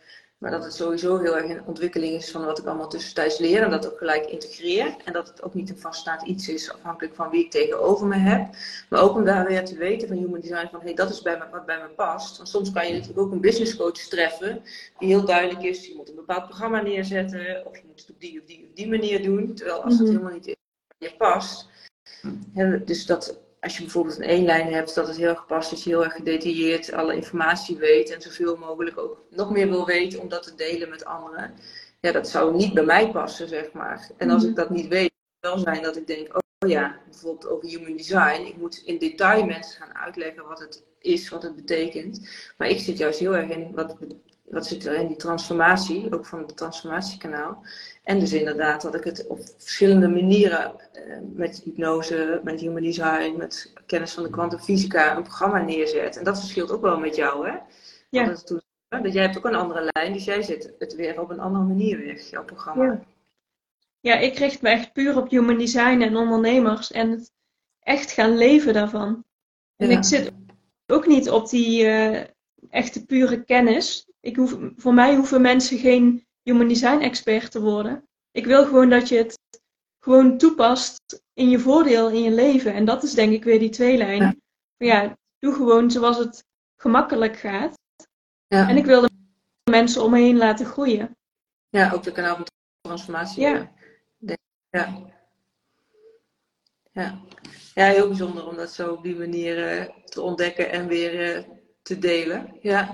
maar dat het sowieso heel erg in ontwikkeling is van wat ik allemaal tussentijds leer. En dat ook gelijk integreer. En dat het ook niet een vaststaand iets is afhankelijk van wie ik tegenover me heb. Maar ook om daar weer te weten van human design van hé, hey, dat is bij me, wat bij me past. Want soms kan je natuurlijk ook een business coach treffen die heel duidelijk is. Je moet een bepaald programma neerzetten of je moet het op die of die of die manier doen. Terwijl als het mhm. helemaal niet is je past dus dat als je bijvoorbeeld een eenlijn hebt, dat het heel erg past dat je heel erg gedetailleerd alle informatie weet en zoveel mogelijk ook nog meer wil weten om dat te delen met anderen. Ja, dat zou niet bij mij passen, zeg maar. En als ik mhm. dat niet weet, wel zijn dat ik denk, oh ja, bijvoorbeeld over human design. Ik moet in detail mensen gaan uitleggen wat het is, wat het betekent. Maar ik zit juist heel erg in wat, wat zit er in die transformatie, ook van het transformatiekanaal. En dus inderdaad dat ik het op verschillende manieren eh, met hypnose, met human design, met kennis van de kwantumfysica een programma neerzet. En dat verschilt ook wel met jou, hè? Ja. Dat, dat jij hebt ook een andere lijn, dus jij zet het weer op een andere manier weg, jouw programma. Ja. ja, ik richt me echt puur op human design en ondernemers en het echt gaan leven daarvan. En ik zit ook niet op die uh, echte pure kennis. Ik hoef, voor mij hoeven mensen geen human design expert te worden. Ik wil gewoon dat je het gewoon toepast in je voordeel in je leven. En dat is denk ik weer die tweelijn. Ja, ja doe gewoon zoals het gemakkelijk gaat. Ja. En ik wil de mensen om me heen laten groeien. Ja, ook de kanaal van transformatie. Ja. Ja. Ja. ja, heel bijzonder om dat zo op die manier eh, te ontdekken en weer uh, te delen. Ja.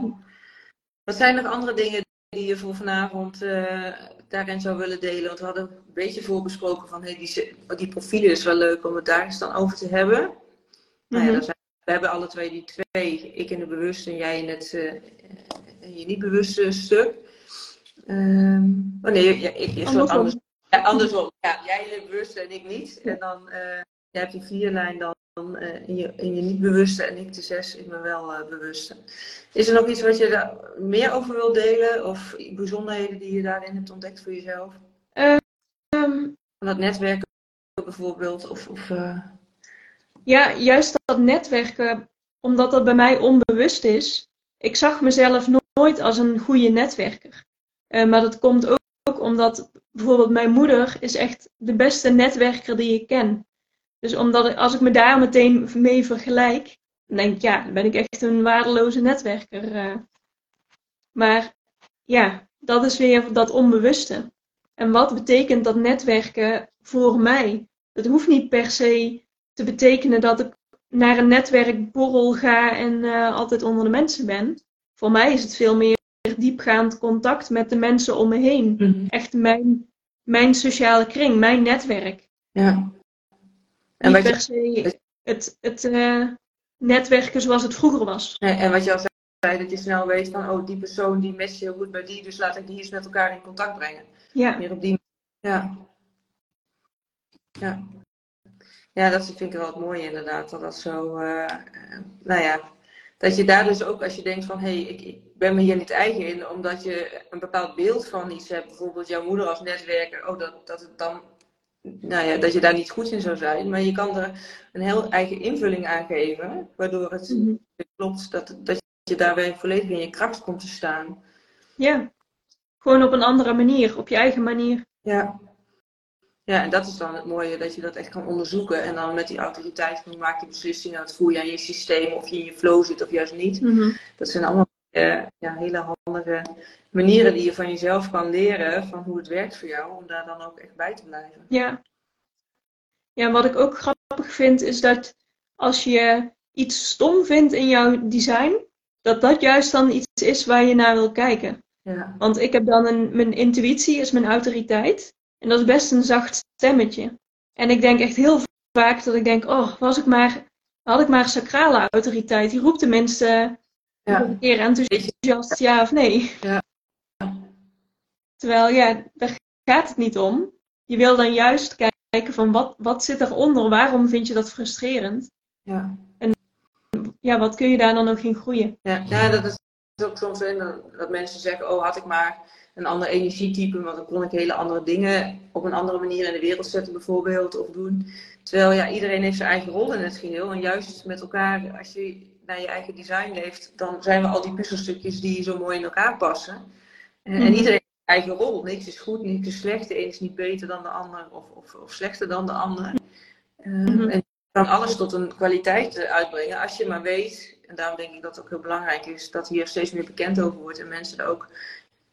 Wat zijn er andere dingen die je voor vanavond uh, daarin zou willen delen? Want we hadden een beetje voorbesproken van hey, die, die profielen is wel leuk om het daar eens dan over te hebben. Mm -hmm. nou ja, zijn, we hebben alle twee die twee, ik in de bewuste en jij in het uh, in je niet bewuste stuk. Um, oh nee, ja, ik is wat anders. Ja, andersom. Ja, jij in het bewuste en ik niet. En dan uh, je hebt die vierlijn dan uh, in, je, in je niet bewuste en ik de zes in me wel uh, bewuste. Is er nog iets wat je daar meer over wil delen? Of bijzonderheden die je daarin hebt ontdekt voor jezelf? Um, Van dat netwerken bijvoorbeeld? Of, of uh... Ja, juist dat netwerken, omdat dat bij mij onbewust is. Ik zag mezelf nooit als een goede netwerker. maar dat komt ook, ook omdat bijvoorbeeld mijn moeder is echt de beste netwerker die ik ken. Dus omdat als ik me daar meteen mee vergelijk, dan denk ik, ja, dan ben ik echt een waardeloze netwerker. Eh. Maar ja, dat is weer dat onbewuste. En wat betekent dat netwerken voor mij? Het hoeft niet per se te betekenen dat ik naar een netwerkborrel ga en uh, altijd onder de mensen ben. Voor mij is het veel meer diepgaand contact met de mensen om me heen. Mhm. Echt mijn, mijn sociale kring, mijn netwerk. Ja. En niet per se het, het uh, netwerken zoals het vroeger was. en wat je al zei, dat je snel weet van, oh, die persoon die matcht heel goed bij die, dus laat ik die eens met elkaar in contact brengen. Ja. Meer op die Ja. Ja. Ja, dat vind ik wel het mooie inderdaad. Dat dat zo, uh, nou ja, dat je daar dus ook als je denkt van, hé, hey, ik, ik, ben me hier niet eigen in, omdat je een bepaald beeld van iets hebt. Bijvoorbeeld jouw moeder als netwerker, oh, dat, dat het dan nou ja, dat je daar niet goed in zou zijn. Maar je kan er een heel eigen invulling aan geven. Waardoor het mhm. klopt dat, dat je daarbij volledig in je kracht komt te staan. Ja, gewoon op een andere manier, op je eigen manier. Ja. Ja, en dat is dan het mooie, dat je dat echt kan onderzoeken. En dan met die autoriteit maak je beslissingen. Dat voel je aan je systeem, of je in je flow zit of juist niet. Mhm. Dat zijn allemaal ja, hele handige manieren die je van jezelf kan leren van hoe het werkt voor jou, om daar dan ook echt bij te blijven. Ja. Ja, wat ik ook grappig vind is dat als je iets stom vindt in jouw design, dat dat juist dan iets is waar je naar wil kijken. Ja. Want ik heb dan een, mijn intuïtie is mijn autoriteit. En dat is best een zacht stemmetje. En ik denk echt heel vaak dat ik denk, oh, was ik maar, had ik maar sacrale autoriteit. Die roept tenminste ja. een keer enthousiast ja of nee. Ja. Terwijl, ja, daar gaat het niet om. Je wil dan juist kijken van wat, wat zit eronder? Waarom vind je dat frustrerend? Ja. En ja, wat kun je daar dan nog in groeien? Ja, ja dat is ook soms in dat mensen zeggen, oh had ik maar een ander energietype, want dan kon ik hele andere dingen op een andere manier in de wereld zetten bijvoorbeeld of doen. Terwijl ja, iedereen heeft zijn eigen rol in het geheel. En juist met elkaar, als je naar je eigen design leeft, dan zijn we al die puzzelstukjes die zo mooi in elkaar passen. En, en mhm. iedereen heeft eigen rol. Niks is goed, niks is slecht. De een is niet beter dan de ander of, of, of slechter dan de ander. Uh, En je kan alles tot een kwaliteit eh, uitbrengen als je maar weet, en daarom denk ik dat het ook heel belangrijk is, dat hier steeds meer bekend over wordt en mensen er ook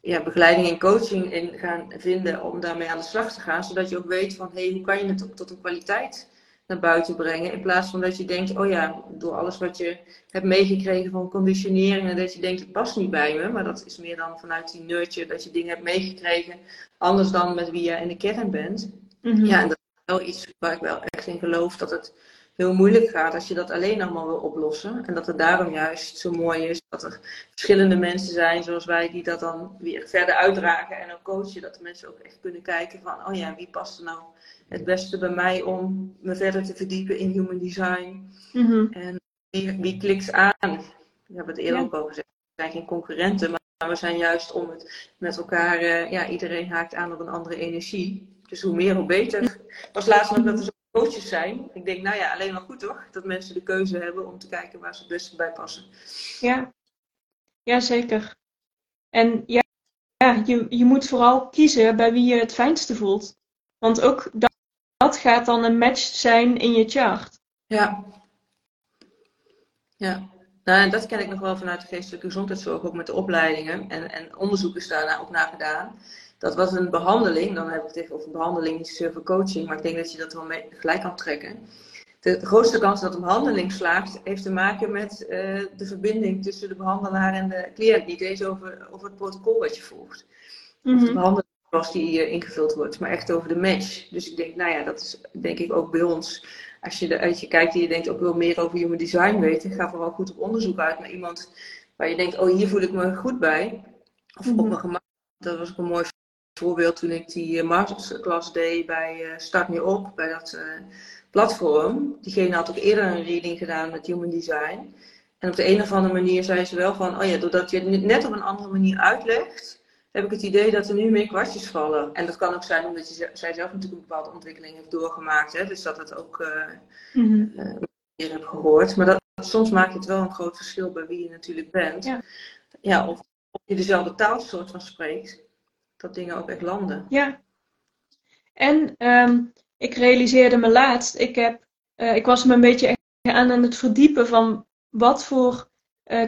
ja, begeleiding en coaching in gaan vinden om daarmee aan de slag te gaan. Zodat je ook weet van, hé, hey, hoe kan je het tot een kwaliteit naar buiten brengen. In plaats van dat je denkt, oh ja, door alles wat je hebt meegekregen van conditionering, en dat je denkt, het past niet bij me. Maar dat is meer dan vanuit die nurture, dat je dingen hebt meegekregen, anders dan met wie je in de kern bent. Mhm. Ja, en dat is wel iets waar ik wel echt in geloof, dat het heel moeilijk gaat als je dat alleen allemaal wil oplossen. En dat het daarom juist zo mooi is dat er verschillende mensen zijn zoals wij die dat dan weer verder uitdragen en ook coachen. Dat de mensen ook echt kunnen kijken van, oh ja, wie past er nou het beste bij mij om me verder te verdiepen in human design. Mhm. En wie, wie klikt aan? We hebben het eerder ook al gezegd. We zijn geen concurrenten, maar we zijn juist om het met elkaar, uh, ja, iedereen haakt aan op een andere energie. Dus hoe meer, hoe beter. Was laatst nog dat er zo coaches zijn. Ik denk, nou ja, alleen maar goed toch? Dat mensen de keuze hebben om te kijken waar ze het beste bij passen. Ja, ja zeker. En ja, ja je, je moet vooral kiezen bij wie je het fijnste voelt. Want ook dat, dat gaat dan een match zijn in je chart. Ja. Ja. Nou, en dat ken ik nog wel vanuit de geestelijke gezondheidszorg, ook met de opleidingen. En, en onderzoek is daar ook naar gedaan. Dat was een behandeling, dan heb ik het even over behandeling, niet voor coaching, maar ik denk dat je dat wel mee gelijk kan trekken. De, grootste kans dat een behandeling slaagt, heeft te maken met eh, de verbinding tussen de behandelaar en de cliënt. Niet eens over, over het protocol wat je volgt. Of de mhm. behandeling was die uh, ingevuld wordt, maar echt over de match. Dus ik denk, nou ja, dat is denk ik ook bij ons. Als je uit je kijkt en je denkt ook wil meer over human design weten, ga vooral goed op onderzoek uit naar iemand waar je denkt, oh hier voel ik me goed bij. Of op mhm. mijn gemak. Dat was ook een mooi voorbeeld toen ik die eh, masterclass deed bij uh, Start Me Op, bij dat uh, platform. Diegene had ook eerder een reading gedaan met Human Design. En op de een of andere manier zei ze wel van, oh ja, doordat je het net op een andere manier uitlegt, heb ik het idee dat er nu meer kwartjes vallen. En dat kan ook zijn omdat je, zij zelf natuurlijk een bepaalde ontwikkeling heeft doorgemaakt. Hè? Dus dat het ook uh, mm -hmm. uh, hebt gehoord. Maar dat, soms maakt het wel een groot verschil bij wie je natuurlijk bent. Ja. ja of, of je dezelfde taalsoort van spreekt dat dingen ook echt landen. Ja. En ehm, ik realiseerde me laatst, ik, heb, uh, ik was me een beetje aan aan het verdiepen van wat voor uh,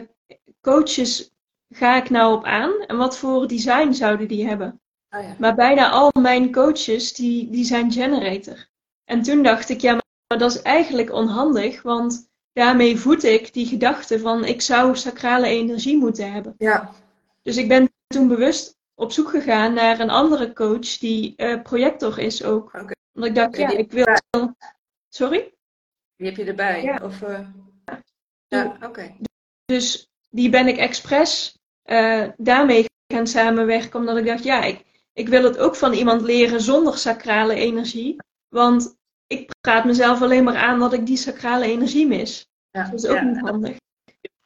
coaches ga ik nou op aan en wat voor design zouden die hebben. Oh ja. Maar bijna al mijn coaches die, die zijn generator. En toen dacht ik, ja, maar dat is eigenlijk onhandig, want daarmee voed ik die gedachte van ik zou sacrale energie moeten hebben. Ja. Dus ik ben toen bewust op zoek gegaan naar een andere coach die uh, projector is ook. Okay. Omdat ik dacht, ja, ik wil. Sorry? Die heb je erbij? Ja. Of, uh... ja, oké. Dus die ben ik expres uh, daarmee gaan samenwerken, omdat ik dacht, ja, ik, ik wil het ook van iemand leren zonder sacrale energie. Want ik praat mezelf alleen maar aan dat ik die sacrale energie mis. Ja. Dat is ook niet handig.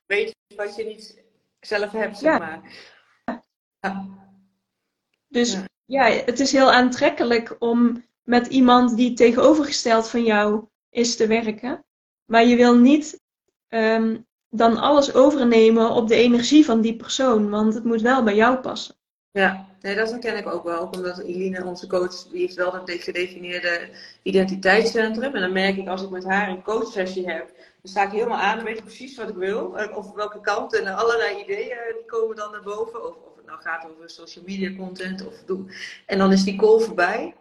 Weet je wat je niet zelf hebt, zeg maar. Ja. Dus ja. het is heel aantrekkelijk om met iemand die tegenovergesteld van jou is te werken. Maar je wil niet ehm, dan alles overnemen op de energie van die persoon, want het moet wel bij jou passen. Ja, nee, dat herken ik ook wel. Omdat Eline, onze coach, die heeft wel dat gedefinieerde identiteitscentrum. En dan merk ik als ik met haar een coachsessie heb, dan sta ik helemaal aan en weet ik precies wat ik wil. Of welke kant en allerlei ideeën die komen dan naar boven. Of, nou gaat over social media content of doe. En dan is die call voorbij.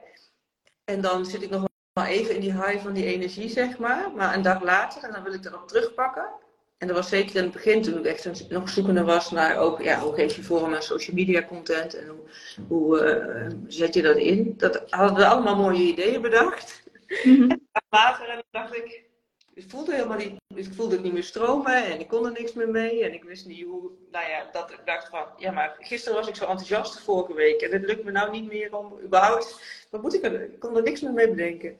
En dan zit ik nog wel even in die high van die energie, zeg maar. Maar een dag later, en dan wil ik erop terugpakken. En dat was zeker in het begin, toen ik echt nog zoekende was naar ook, ja, hoe geef je vorm aan social media content en hoe, hoe uh, zet je dat in. Dat hadden we allemaal mooie ideeën bedacht. Mm -hmm. En later en dan dacht ik, ik voelde helemaal niet, ik voelde het niet meer stromen en ik kon er niks meer mee. En ik wist niet hoe, nou ja, dat ik dacht van, ja maar gisteren was ik zo enthousiast vorige week. En het lukt me nou niet meer om überhaupt, wat moet ik er, ik kon er niks meer mee bedenken.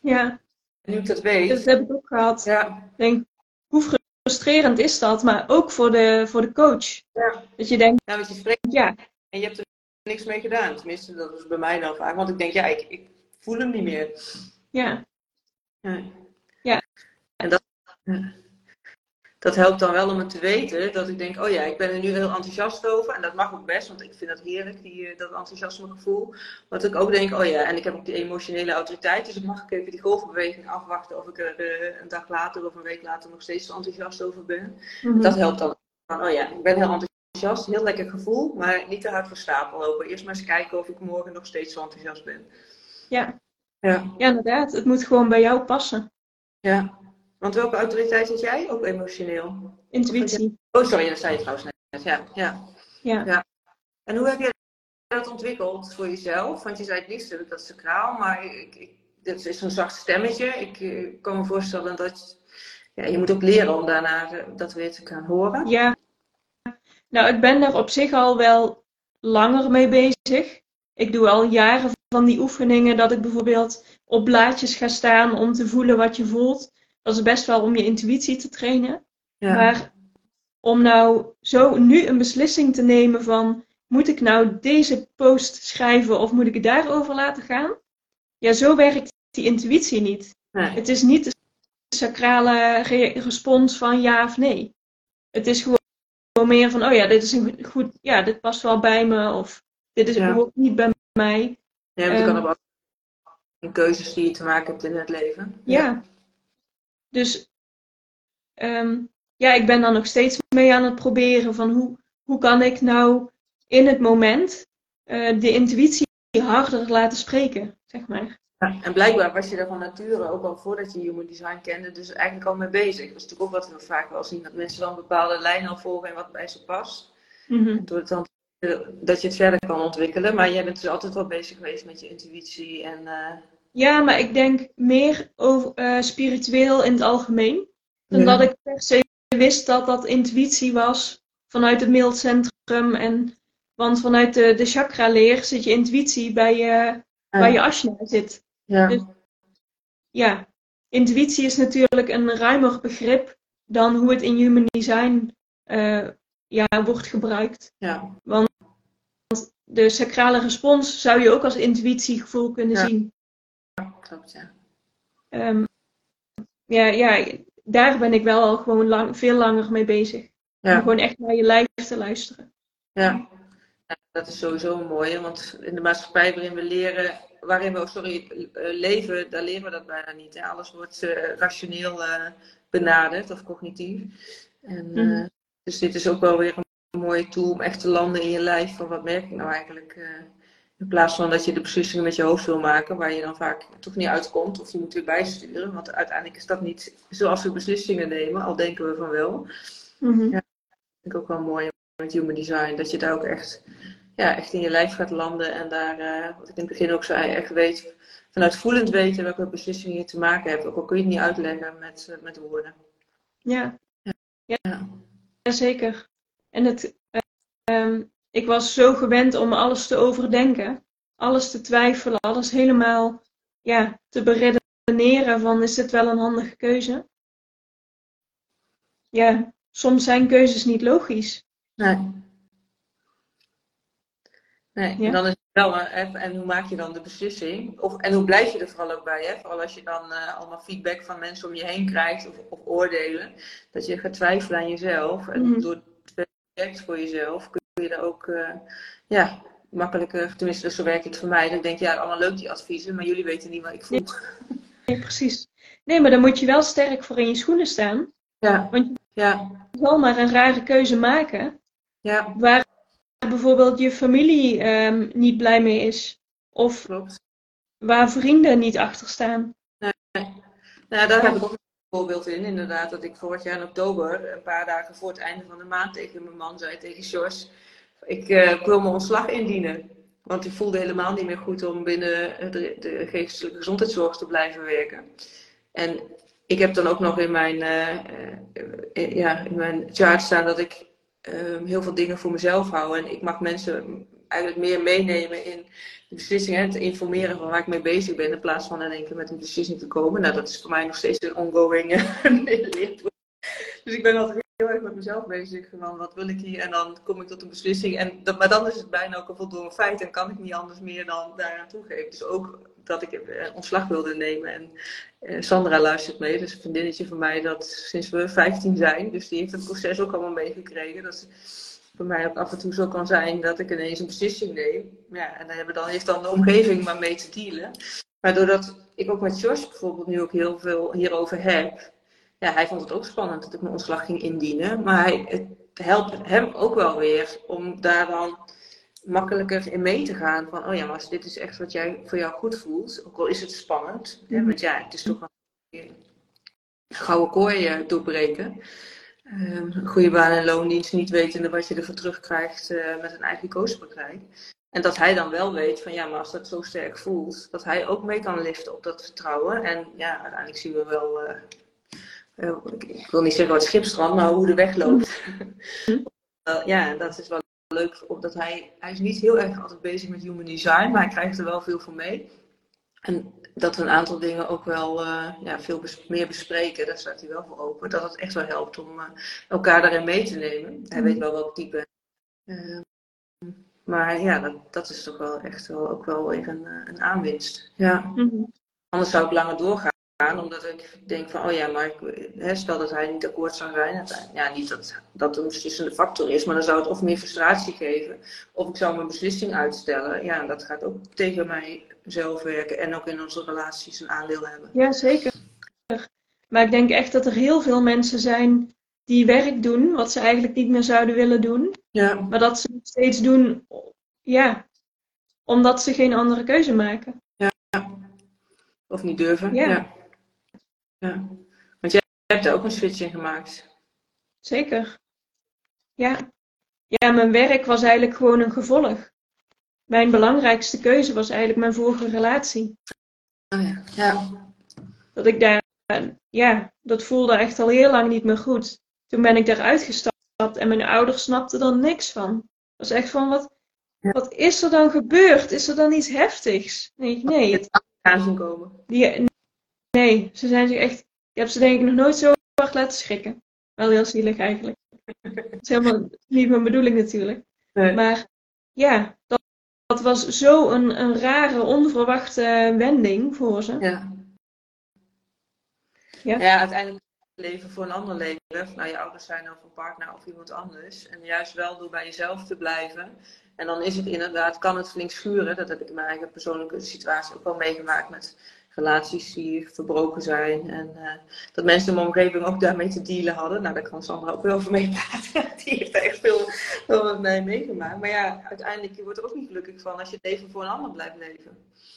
Ja. nu ik dat weet. Dat heb ik ook gehad. Ja. denk, hoe frustrerend is dat? Maar ook voor de, voor de coach. Ja. Dat je denkt, ja, want je spreekt ja. en je hebt er niks mee gedaan. Tenminste, dat is bij mij dan vaak. Want ik denk, ja, ik, ik voel hem niet meer. Ja. ja. En dat, dat helpt dan wel om het te weten. Dat ik denk, oh ja, ik ben er nu heel enthousiast over. En dat mag ook best, want ik vind dat heerlijk, die, eh, dat enthousiasme gevoel. Dat ik ook denk, oh ja, en ik heb ook die emotionele autoriteit. Dus ik mag ik even die golfbeweging afwachten of ik er uh, een dag later of een week later nog steeds enthousiast over ben. Mhm. Dat helpt dan. oh ja, ik ben heel enthousiast, heel lekker gevoel, maar niet te hard voor stapel lopen. Eerst maar eens kijken of ik morgen nog steeds zo enthousiast ben. Ja. Ja. ja, inderdaad. Het moet gewoon bij jou passen. Ja, want welke autoriteit had jij? Ook emotioneel? Intuïtie. Oh, sorry, dat zei je trouwens net. Ja, ja. ja. ja. En hoe heb je dat ontwikkeld voor jezelf? Want je zei het liefst heb ik dat sacraal, maar ik, ik, dat is zo'n zacht stemmetje. Ik, ik, kan me voorstellen dat ja, je moet ook leren om daarna eh, dat weer te gaan horen. Ja, nou ik ben daar op zich al wel langer mee bezig. Ik doe al jaren van die oefeningen dat ik bijvoorbeeld op blaadjes ga staan om te voelen wat je voelt. Dat is best wel om je intuïtie te trainen. Ja. Maar om nou zo nu een beslissing te nemen van moet ik nou deze post schrijven of moet ik het daarover laten gaan? Ja, zo werkt die intuïtie niet. Het is niet de sacrale respons van ja of nee. Het is gewoon meer van, oh ja, dit is een goed, ja, dit past wel bij me of dit is ja. niet bij mij. Ja, je kan ook in keuzes die je te maken hebt in het leven. Ja. Dus ehm, ja, ik ben dan nog steeds mee aan het proberen van hoe, hoe kan ik nou in het moment uh, de intuïtie harder laten spreken, zeg maar. Ja, en blijkbaar was je daar van nature ook al voordat je human design kende, dus eigenlijk al mee bezig. Dat is natuurlijk ook wat we vaak wel zien, dat mensen dan bepaalde lijnen al volgen en wat bij ze past. Mm -hmm. Door het dan dat je het verder kan ontwikkelen. Maar jij bent dus altijd wel bezig geweest met je intuïtie en... Uh... Ja, maar ik denk meer over uh, spiritueel in het algemeen. Dan dat ik per se wist dat dat intuïtie was vanuit het mildcentrum. En, want vanuit de, de chakra-leer zit je intuïtie bij je, bij je asana zit. Ja. Dus, ja, intuïtie is natuurlijk een ruimer begrip dan hoe het in human design uh, ja, wordt gebruikt. Ja. Want de sacrale respons zou je ook als intuïtiegevoel kunnen zien. Ja, klopt, ja. Um, ja, ja, daar ben ik wel al gewoon lang, veel langer mee bezig. Ja. Om gewoon echt naar je lijf te luisteren. Ja. ja. dat is sowieso een mooie, want in de maatschappij waarin we leren, waarin we sorry, eh, leven, daar leren we dat bijna niet. Hè? Alles wordt uh, rationeel uh, benaderd of cognitief. En, mm. dus dit is ook wel weer een een mooie tool om echt te landen in je lijf van wat merk ik nou eigenlijk. In plaats van dat je de beslissingen met je hoofd wil maken, waar je dan vaak toch niet uitkomt of je moet weer bijsturen. Want uiteindelijk is dat niet zoals we beslissingen nemen, al denken we van wel. Mm -hmm. ja, dat vind ik ook wel mooi met human design, dat je daar ook echt, ja, echt in je lijf gaat landen en daar, uh, wat ik in het begin ook zei, echt weet, vanuit voelend weten welke beslissingen je te maken hebt. Ook al kun je het niet uitleggen met, uh, met woorden. Ja. Ja. ja. ja. zeker. En het, uh, ik was zo gewend om alles te overdenken, alles te twijfelen, alles helemaal ja, te beredeneren van is dit wel een handige keuze? Ja, soms zijn keuzes niet logisch. Nee. Nee, en dan is het wel, en hoe maak je dan de beslissing? Of, en hoe blijf je er vooral ook bij? Hè? Vooral als je dan uh, allemaal feedback van mensen om je heen krijgt of, of oordelen. Dat je gaat twijfelen aan jezelf. En mm -hmm. door werkt voor jezelf, kun je daar ook uh, ja, makkelijker, tenminste zo werkt het voor mij. Dan denk je, ja, allemaal leuk die adviezen, maar jullie weten niet wat ik voel. Nee, precies. Nee, maar dan moet je wel sterk voor in je schoenen staan. Ja. Want je ja. zal maar een rare keuze maken. Ja. Waar bijvoorbeeld je familie um, niet blij mee is. Of Klopt. waar vrienden niet achter staan. Nee. Nou, daar heb ik ook voorbeeld in, inderdaad, dat ik vorig jaar in oktober, een paar dagen voor het einde van de maand, tegen mijn man zei, tegen Jos, ik uh, wil mijn ontslag indienen. Want ik voelde helemaal niet meer goed om binnen de, de geestelijke gezondheidszorg te blijven werken. En ik heb dan ook nog in mijn, uh, ja, in mijn chart staan dat ik ehm, heel veel dingen voor mezelf hou. En ik mag mensen eigenlijk meer meenemen in de beslissingen, te informeren van waar ik mee bezig ben, in plaats van in één keer met een beslissing te komen. Nou, dat is voor mij nog steeds een ongoing leerproces. Dus ik ben altijd heel erg met mezelf bezig van wat wil ik hier en dan kom ik tot een beslissing. En dat, maar dan is het bijna ook een voldongen feit en kan ik niet anders meer dan daaraan toegeven. Dus ook dat ik eh, ontslag wilde nemen. En eh, Sandra luistert mee, dus een vriendinnetje van mij dat sinds we 15 zijn. Dus die heeft het proces ook allemaal meegekregen. Dat voor mij ook af en toe zo kan zijn dat ik ineens een beslissing neem. Ja, en dan, hebben dan heeft dan de omgeving maar mee te dealen. Maar doordat ik ook met George bijvoorbeeld nu ook heel veel hierover heb. Ja, hij vond het ook spannend dat ik mijn ontslag ging indienen. Maar hij, het helpt hem ook wel weer om daar dan makkelijker in mee te gaan. Van, oh ja, maar dit is echt wat jij voor jou goed voelt. Ook al is het spannend. Hè, mhm. want ja, het is toch wel gouden kooi doorbreken. Um, een goede baan en loondienst, niet wetende wat je ervoor terugkrijgt uh, met een eigen koospraktijk. En dat hij dan wel weet van ja, maar als dat zo sterk voelt, dat hij ook mee kan liften op dat vertrouwen. En ja, uiteindelijk zien we wel, uh, ik wil niet zeggen wat schipstrand, maar hoe de weg loopt. uh, ja, dat is wel leuk, omdat hij, hij is niet heel erg altijd bezig met human design, maar hij krijgt er wel veel van mee. En dat we een aantal dingen ook wel uh, ja, veel meer bespreken, daar staat hij wel voor open. Dat het echt wel helpt om uh, elkaar daarin mee te nemen. Hij weet wel welk type. Maar ja, dat, dat, is toch wel echt wel, ook wel weer een, een aanwinst. Ja. Mm -hmm. Anders zou ik langer doorgaan omdat ik denk van, oh ja, maar ik, hè, stel dat hij niet akkoord zou zijn. Ja, niet dat dat een beslissende factor is, maar dan zou het of meer frustratie geven. Of ik zou mijn beslissing uitstellen. Ja, dat gaat ook tegen mijzelf werken en ook in onze relaties een aandeel hebben. Ja, zeker. Maar ik denk echt dat er heel veel mensen zijn die werk doen wat ze eigenlijk niet meer zouden willen doen. Ja. Maar dat ze het steeds doen, ja, omdat ze geen andere keuze maken. Ja. Of niet durven. ja. Ja, want jij hebt er ook een switch in gemaakt. Zeker. Ja. Ja, mijn werk was eigenlijk gewoon een gevolg. Mijn belangrijkste keuze was eigenlijk mijn vorige relatie. Oh ja. ja. Dat ik daar, ja, dat voelde echt al heel lang niet meer goed. Toen ben ik daaruit gestapt en mijn ouders snapten er niks van. Dat was echt van, wat, wat is er dan gebeurd? Is er dan iets heftigs? Nee, nee. Het aan komen. Die, Nee, ze zijn zich echt. Ik heb ze denk ik nog nooit zo hard laten schrikken. Wel heel zielig eigenlijk. dat is helemaal niet mijn bedoeling natuurlijk. Maar ja, dat, dat was zo een, een rare, onverwachte wending voor ze. Ja. Ja, ja uiteindelijk leven voor een ander leven. Nou, je ouders zijn of een partner of iemand anders. En juist wel door bij jezelf te blijven. En dan is het inderdaad, kan het flink schuren. Dat heb ik in mijn eigen persoonlijke situatie ook wel meegemaakt met relaties die verbroken zijn. En uh, dat mensen in mijn omgeving ook daarmee te dealen hadden. Nou, daar kan Sandra ook wel over meepraten. die heeft er echt veel, veel met mij meegemaakt. Maar ja, uiteindelijk je wordt er ook niet gelukkig van als je het leven voor een ander blijft leven.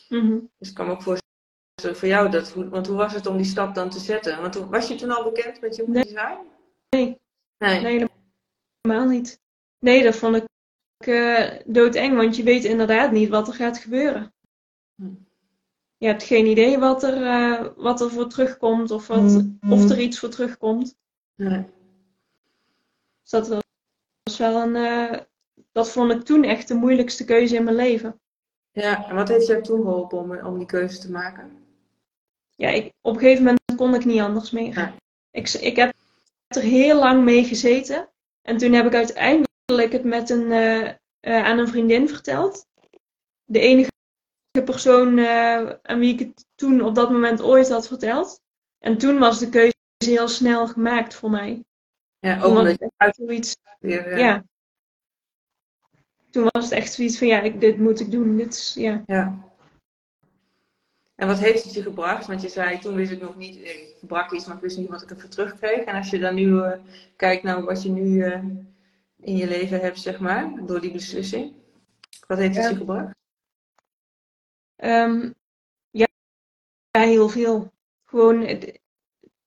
Mm Dus ik kan me ook voorstellen voor jou dat. Want hoe was het om die stap dan te zetten? Want was je toen al bekend met je nee. design? Nee. Nee. nee, helemaal niet. Nee, dat vond ik uh, doodeng, want je weet inderdaad niet wat er gaat gebeuren. Hm je hebt geen idee wat er, uh, wat er voor terugkomt of, wat, mm. of er iets voor terugkomt. Nee. Dus dat was wel een. Uh, dat vond ik toen echt de moeilijkste keuze in mijn leven. Ja, en wat heeft jou toen geholpen om, om die keuze te maken? Ja, ik, op een gegeven moment kon ik niet anders meer. Ik, ik heb er heel lang mee gezeten. En toen heb ik uiteindelijk het met een, uh, aan een vriendin verteld. De enige persoon uh, aan wie ik het toen op dat moment ooit had verteld. En toen was de keuze heel snel gemaakt voor mij. Ja, ook omdat je uit zoiets. Ja. ja. Toen was het echt zoiets van ja, ik, dit moet ik doen. Dit is, ja. ja. En wat heeft het je gebracht? Want je zei toen wist ik nog niet, ik verbrak iets, maar ik wist niet wat ik ervoor terugkreeg. En als je dan nu uh, kijkt naar wat je nu uh, in je leven hebt, zeg maar, door die beslissing, wat heeft het je gebracht? Um, ja, heel veel. Gewoon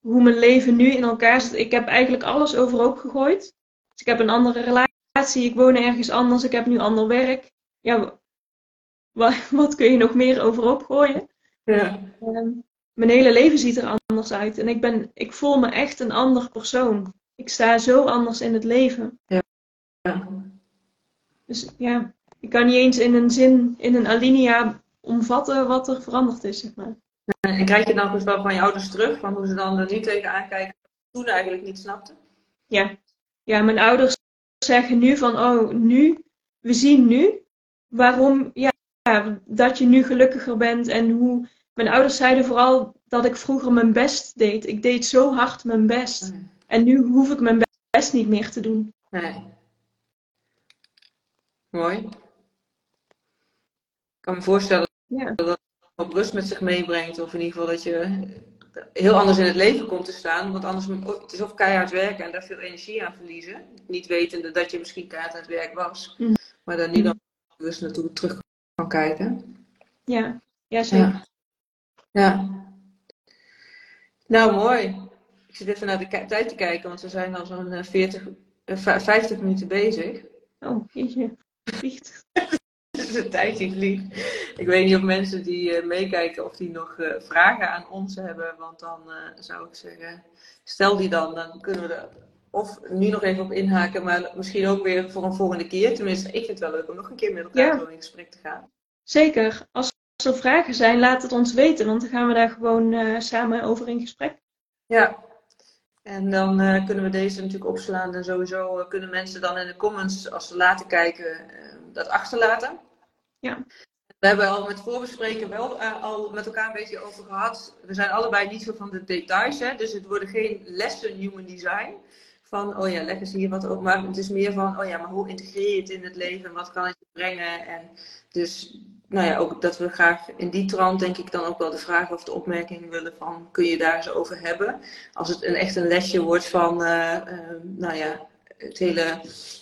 hoe mijn leven nu in elkaar zit. Ik heb eigenlijk alles overhoop gegooid. Dus ik heb een andere relatie, ik woon ergens anders, ik heb nu ander werk. Ja, wat, wat kun je nog meer overhoop gooien? Ja. Um, mijn hele leven ziet er anders uit. En ik, ben, ik voel me echt een ander persoon. Ik sta zo anders in het leven. Ja. ja. Dus ja, ik kan niet eens in een zin, in een alinea omvatten wat er veranderd is, zeg maar. En krijg je dan dus wel van je ouders terug, van hoe ze dan er nu tegen aankijken, toen eigenlijk niet snapten? Ja. ja, mijn ouders zeggen nu van, oh, nu, we zien nu waarom, ja, dat je nu gelukkiger bent en hoe. Mijn ouders zeiden vooral dat ik vroeger mijn best deed. Ik deed zo hard mijn best. En nu hoef ik mijn best niet meer te doen. Nee. Mooi. Ik kan me voorstellen ja. Dat het op rust met zich meebrengt. Of in ieder geval dat je heel anders in het leven komt te staan. Want anders het is of keihard werken en daar veel energie aan verliezen. Niet wetende dat je misschien keihard aan het werk was. Mm. Maar dan nu dan bewust naartoe terug kan kijken. Ja, ja zeker. Ja. ja. Nou, mooi. Ik zit even naar de tijd te kijken, want we zijn al zo'n 40, 50 minuten bezig. Oh, jeetje. Is een tijdje vliegt. Ik weet niet of mensen die meekijken of die nog vragen aan ons hebben. Want dan zou ik zeggen, stel die dan, dan kunnen we er of nu nog even op inhaken, maar misschien ook weer voor een volgende keer. Tenminste, ik vind het wel leuk om nog een keer met elkaar in gesprek te gaan. Zeker. Als er vragen zijn, laat het ons weten, want dan gaan we daar gewoon samen over in gesprek. Ja, en dan uh, kunnen we deze natuurlijk opslaan. En sowieso uh, kunnen mensen dan in de comments, als ze later kijken, dat achterlaten. Ja. We hebben al met voorbespreken wel al met elkaar een beetje over gehad. We zijn allebei niet zo van de details, hè? dus het worden geen lessen human design van, oh ja, leg eens hier wat op. Maar het is meer van, oh ja, maar hoe integreer je het in het leven? Wat kan het je brengen? En dus, nou ja, ook dat we graag in die trant, denk ik, dan ook wel de vraag of de opmerking willen van, kun je daar eens over hebben? Als het een, echt een lesje wordt van, uh, uh, nou ja, het hele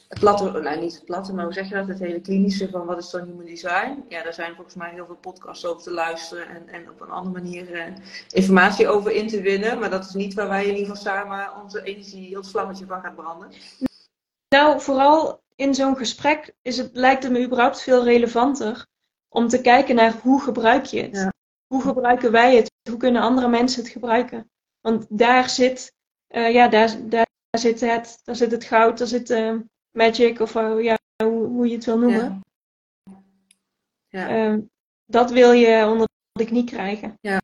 platte, nou niet het platte, maar hoe zeg je dat? Het hele klinische van wat is dan human design? Ja, daar zijn volgens mij heel veel podcasts over te luisteren en, en op een andere manier uh, informatie over in te winnen. Maar dat is niet waar wij in ieder geval samen onze energie, ons vlammetje van gaan branden. Nou, vooral in zo'n gesprek is het, lijkt het me überhaupt veel relevanter om te kijken naar hoe gebruik je het. Hoe gebruiken wij het? Hoe kunnen andere mensen het gebruiken? Want daar zit, uh, ja, daar, daar zit het, daar zit het goud, daar zit uh, magic of uh, ja, hoe, hoe, je het wil noemen. Ja. ja. Uh, dat wil je onder de knie krijgen. Ja.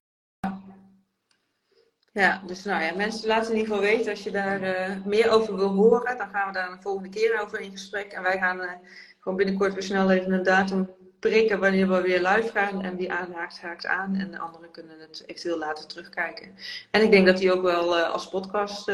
Ja, dus nou ja, mensen laten in ieder geval weten als je daar uh, meer over wil horen. Dan gaan we daar een volgende keer over in gesprek. En wij gaan gewoon binnenkort weer snel even een datum prikken wanneer we weer live gaan. En die aanhaakt, haakt aan. En de anderen kunnen het eventueel later terugkijken. En ik denk dat die ook wel als podcast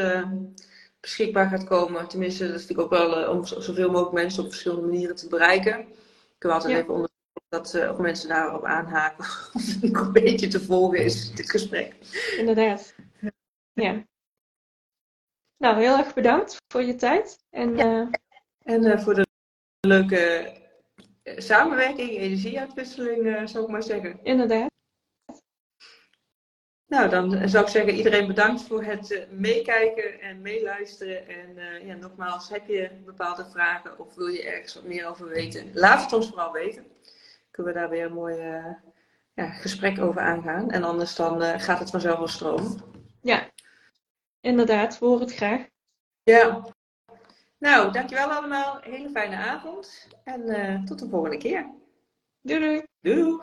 beschikbaar gaat komen. Tenminste, dat is natuurlijk ook wel uh, om zoveel mogelijk mensen op verschillende manieren te bereiken. Ik wil altijd even onderzoeken dat uh, of mensen daarop aanhaken. Of het een beetje te volgen is, dit gesprek. Inderdaad. Ja. Nou, heel erg bedankt voor je tijd. En, ja. uh... en voor de leuke samenwerking, energieuitwisseling, zou ik maar zeggen. Inderdaad. Nou, dan zou ik zeggen, iedereen bedankt voor het uh, meekijken en meeluisteren. En uh, ja, nogmaals, heb je bepaalde vragen of wil je ergens wat meer over weten? Laat het ons vooral weten. Kunnen we daar weer een mooi uh, ja, gesprek over aangaan. En anders dan gaat het vanzelf wel stromen. Ja, inderdaad. We horen het graag. Ja. Nou, dankjewel allemaal. Hele fijne avond. En tot de volgende keer. Doei doei. Doei.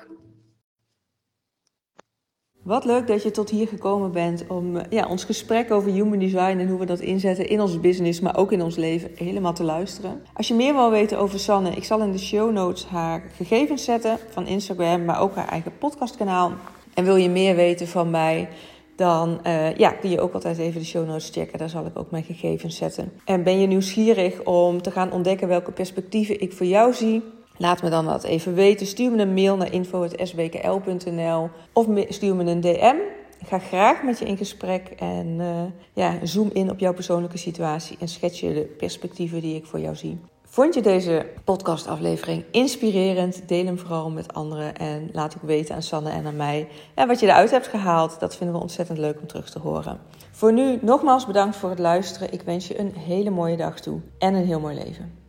Wat leuk dat je tot hier gekomen bent om ja, ons gesprek over human design en hoe we dat inzetten in onze business, maar ook in ons leven, helemaal te luisteren. Als je meer wil weten over Sanne, ik zal in de show notes haar gegevens zetten van Instagram, maar ook haar eigen podcastkanaal. En wil je meer weten van mij, dan uh, ja, kun je ook altijd even de show notes checken. Daar zal ik ook mijn gegevens zetten. En ben je nieuwsgierig om te gaan ontdekken welke perspectieven ik voor jou zie? Laat me dan dat even weten. Stuur me een mail naar info.sbkl.nl of stuur me een DM. Ik ga graag met je in gesprek en uh, ja, zoom in op jouw persoonlijke situatie en schets je de perspectieven die ik voor jou zie. Vond je deze podcastaflevering inspirerend? Deel hem vooral met anderen en laat ook weten aan Sanne en aan mij ja, wat je eruit hebt gehaald. Dat vinden we ontzettend leuk om terug te horen. Voor nu nogmaals bedankt voor het luisteren. Ik wens je een hele mooie dag toe en een heel mooi leven.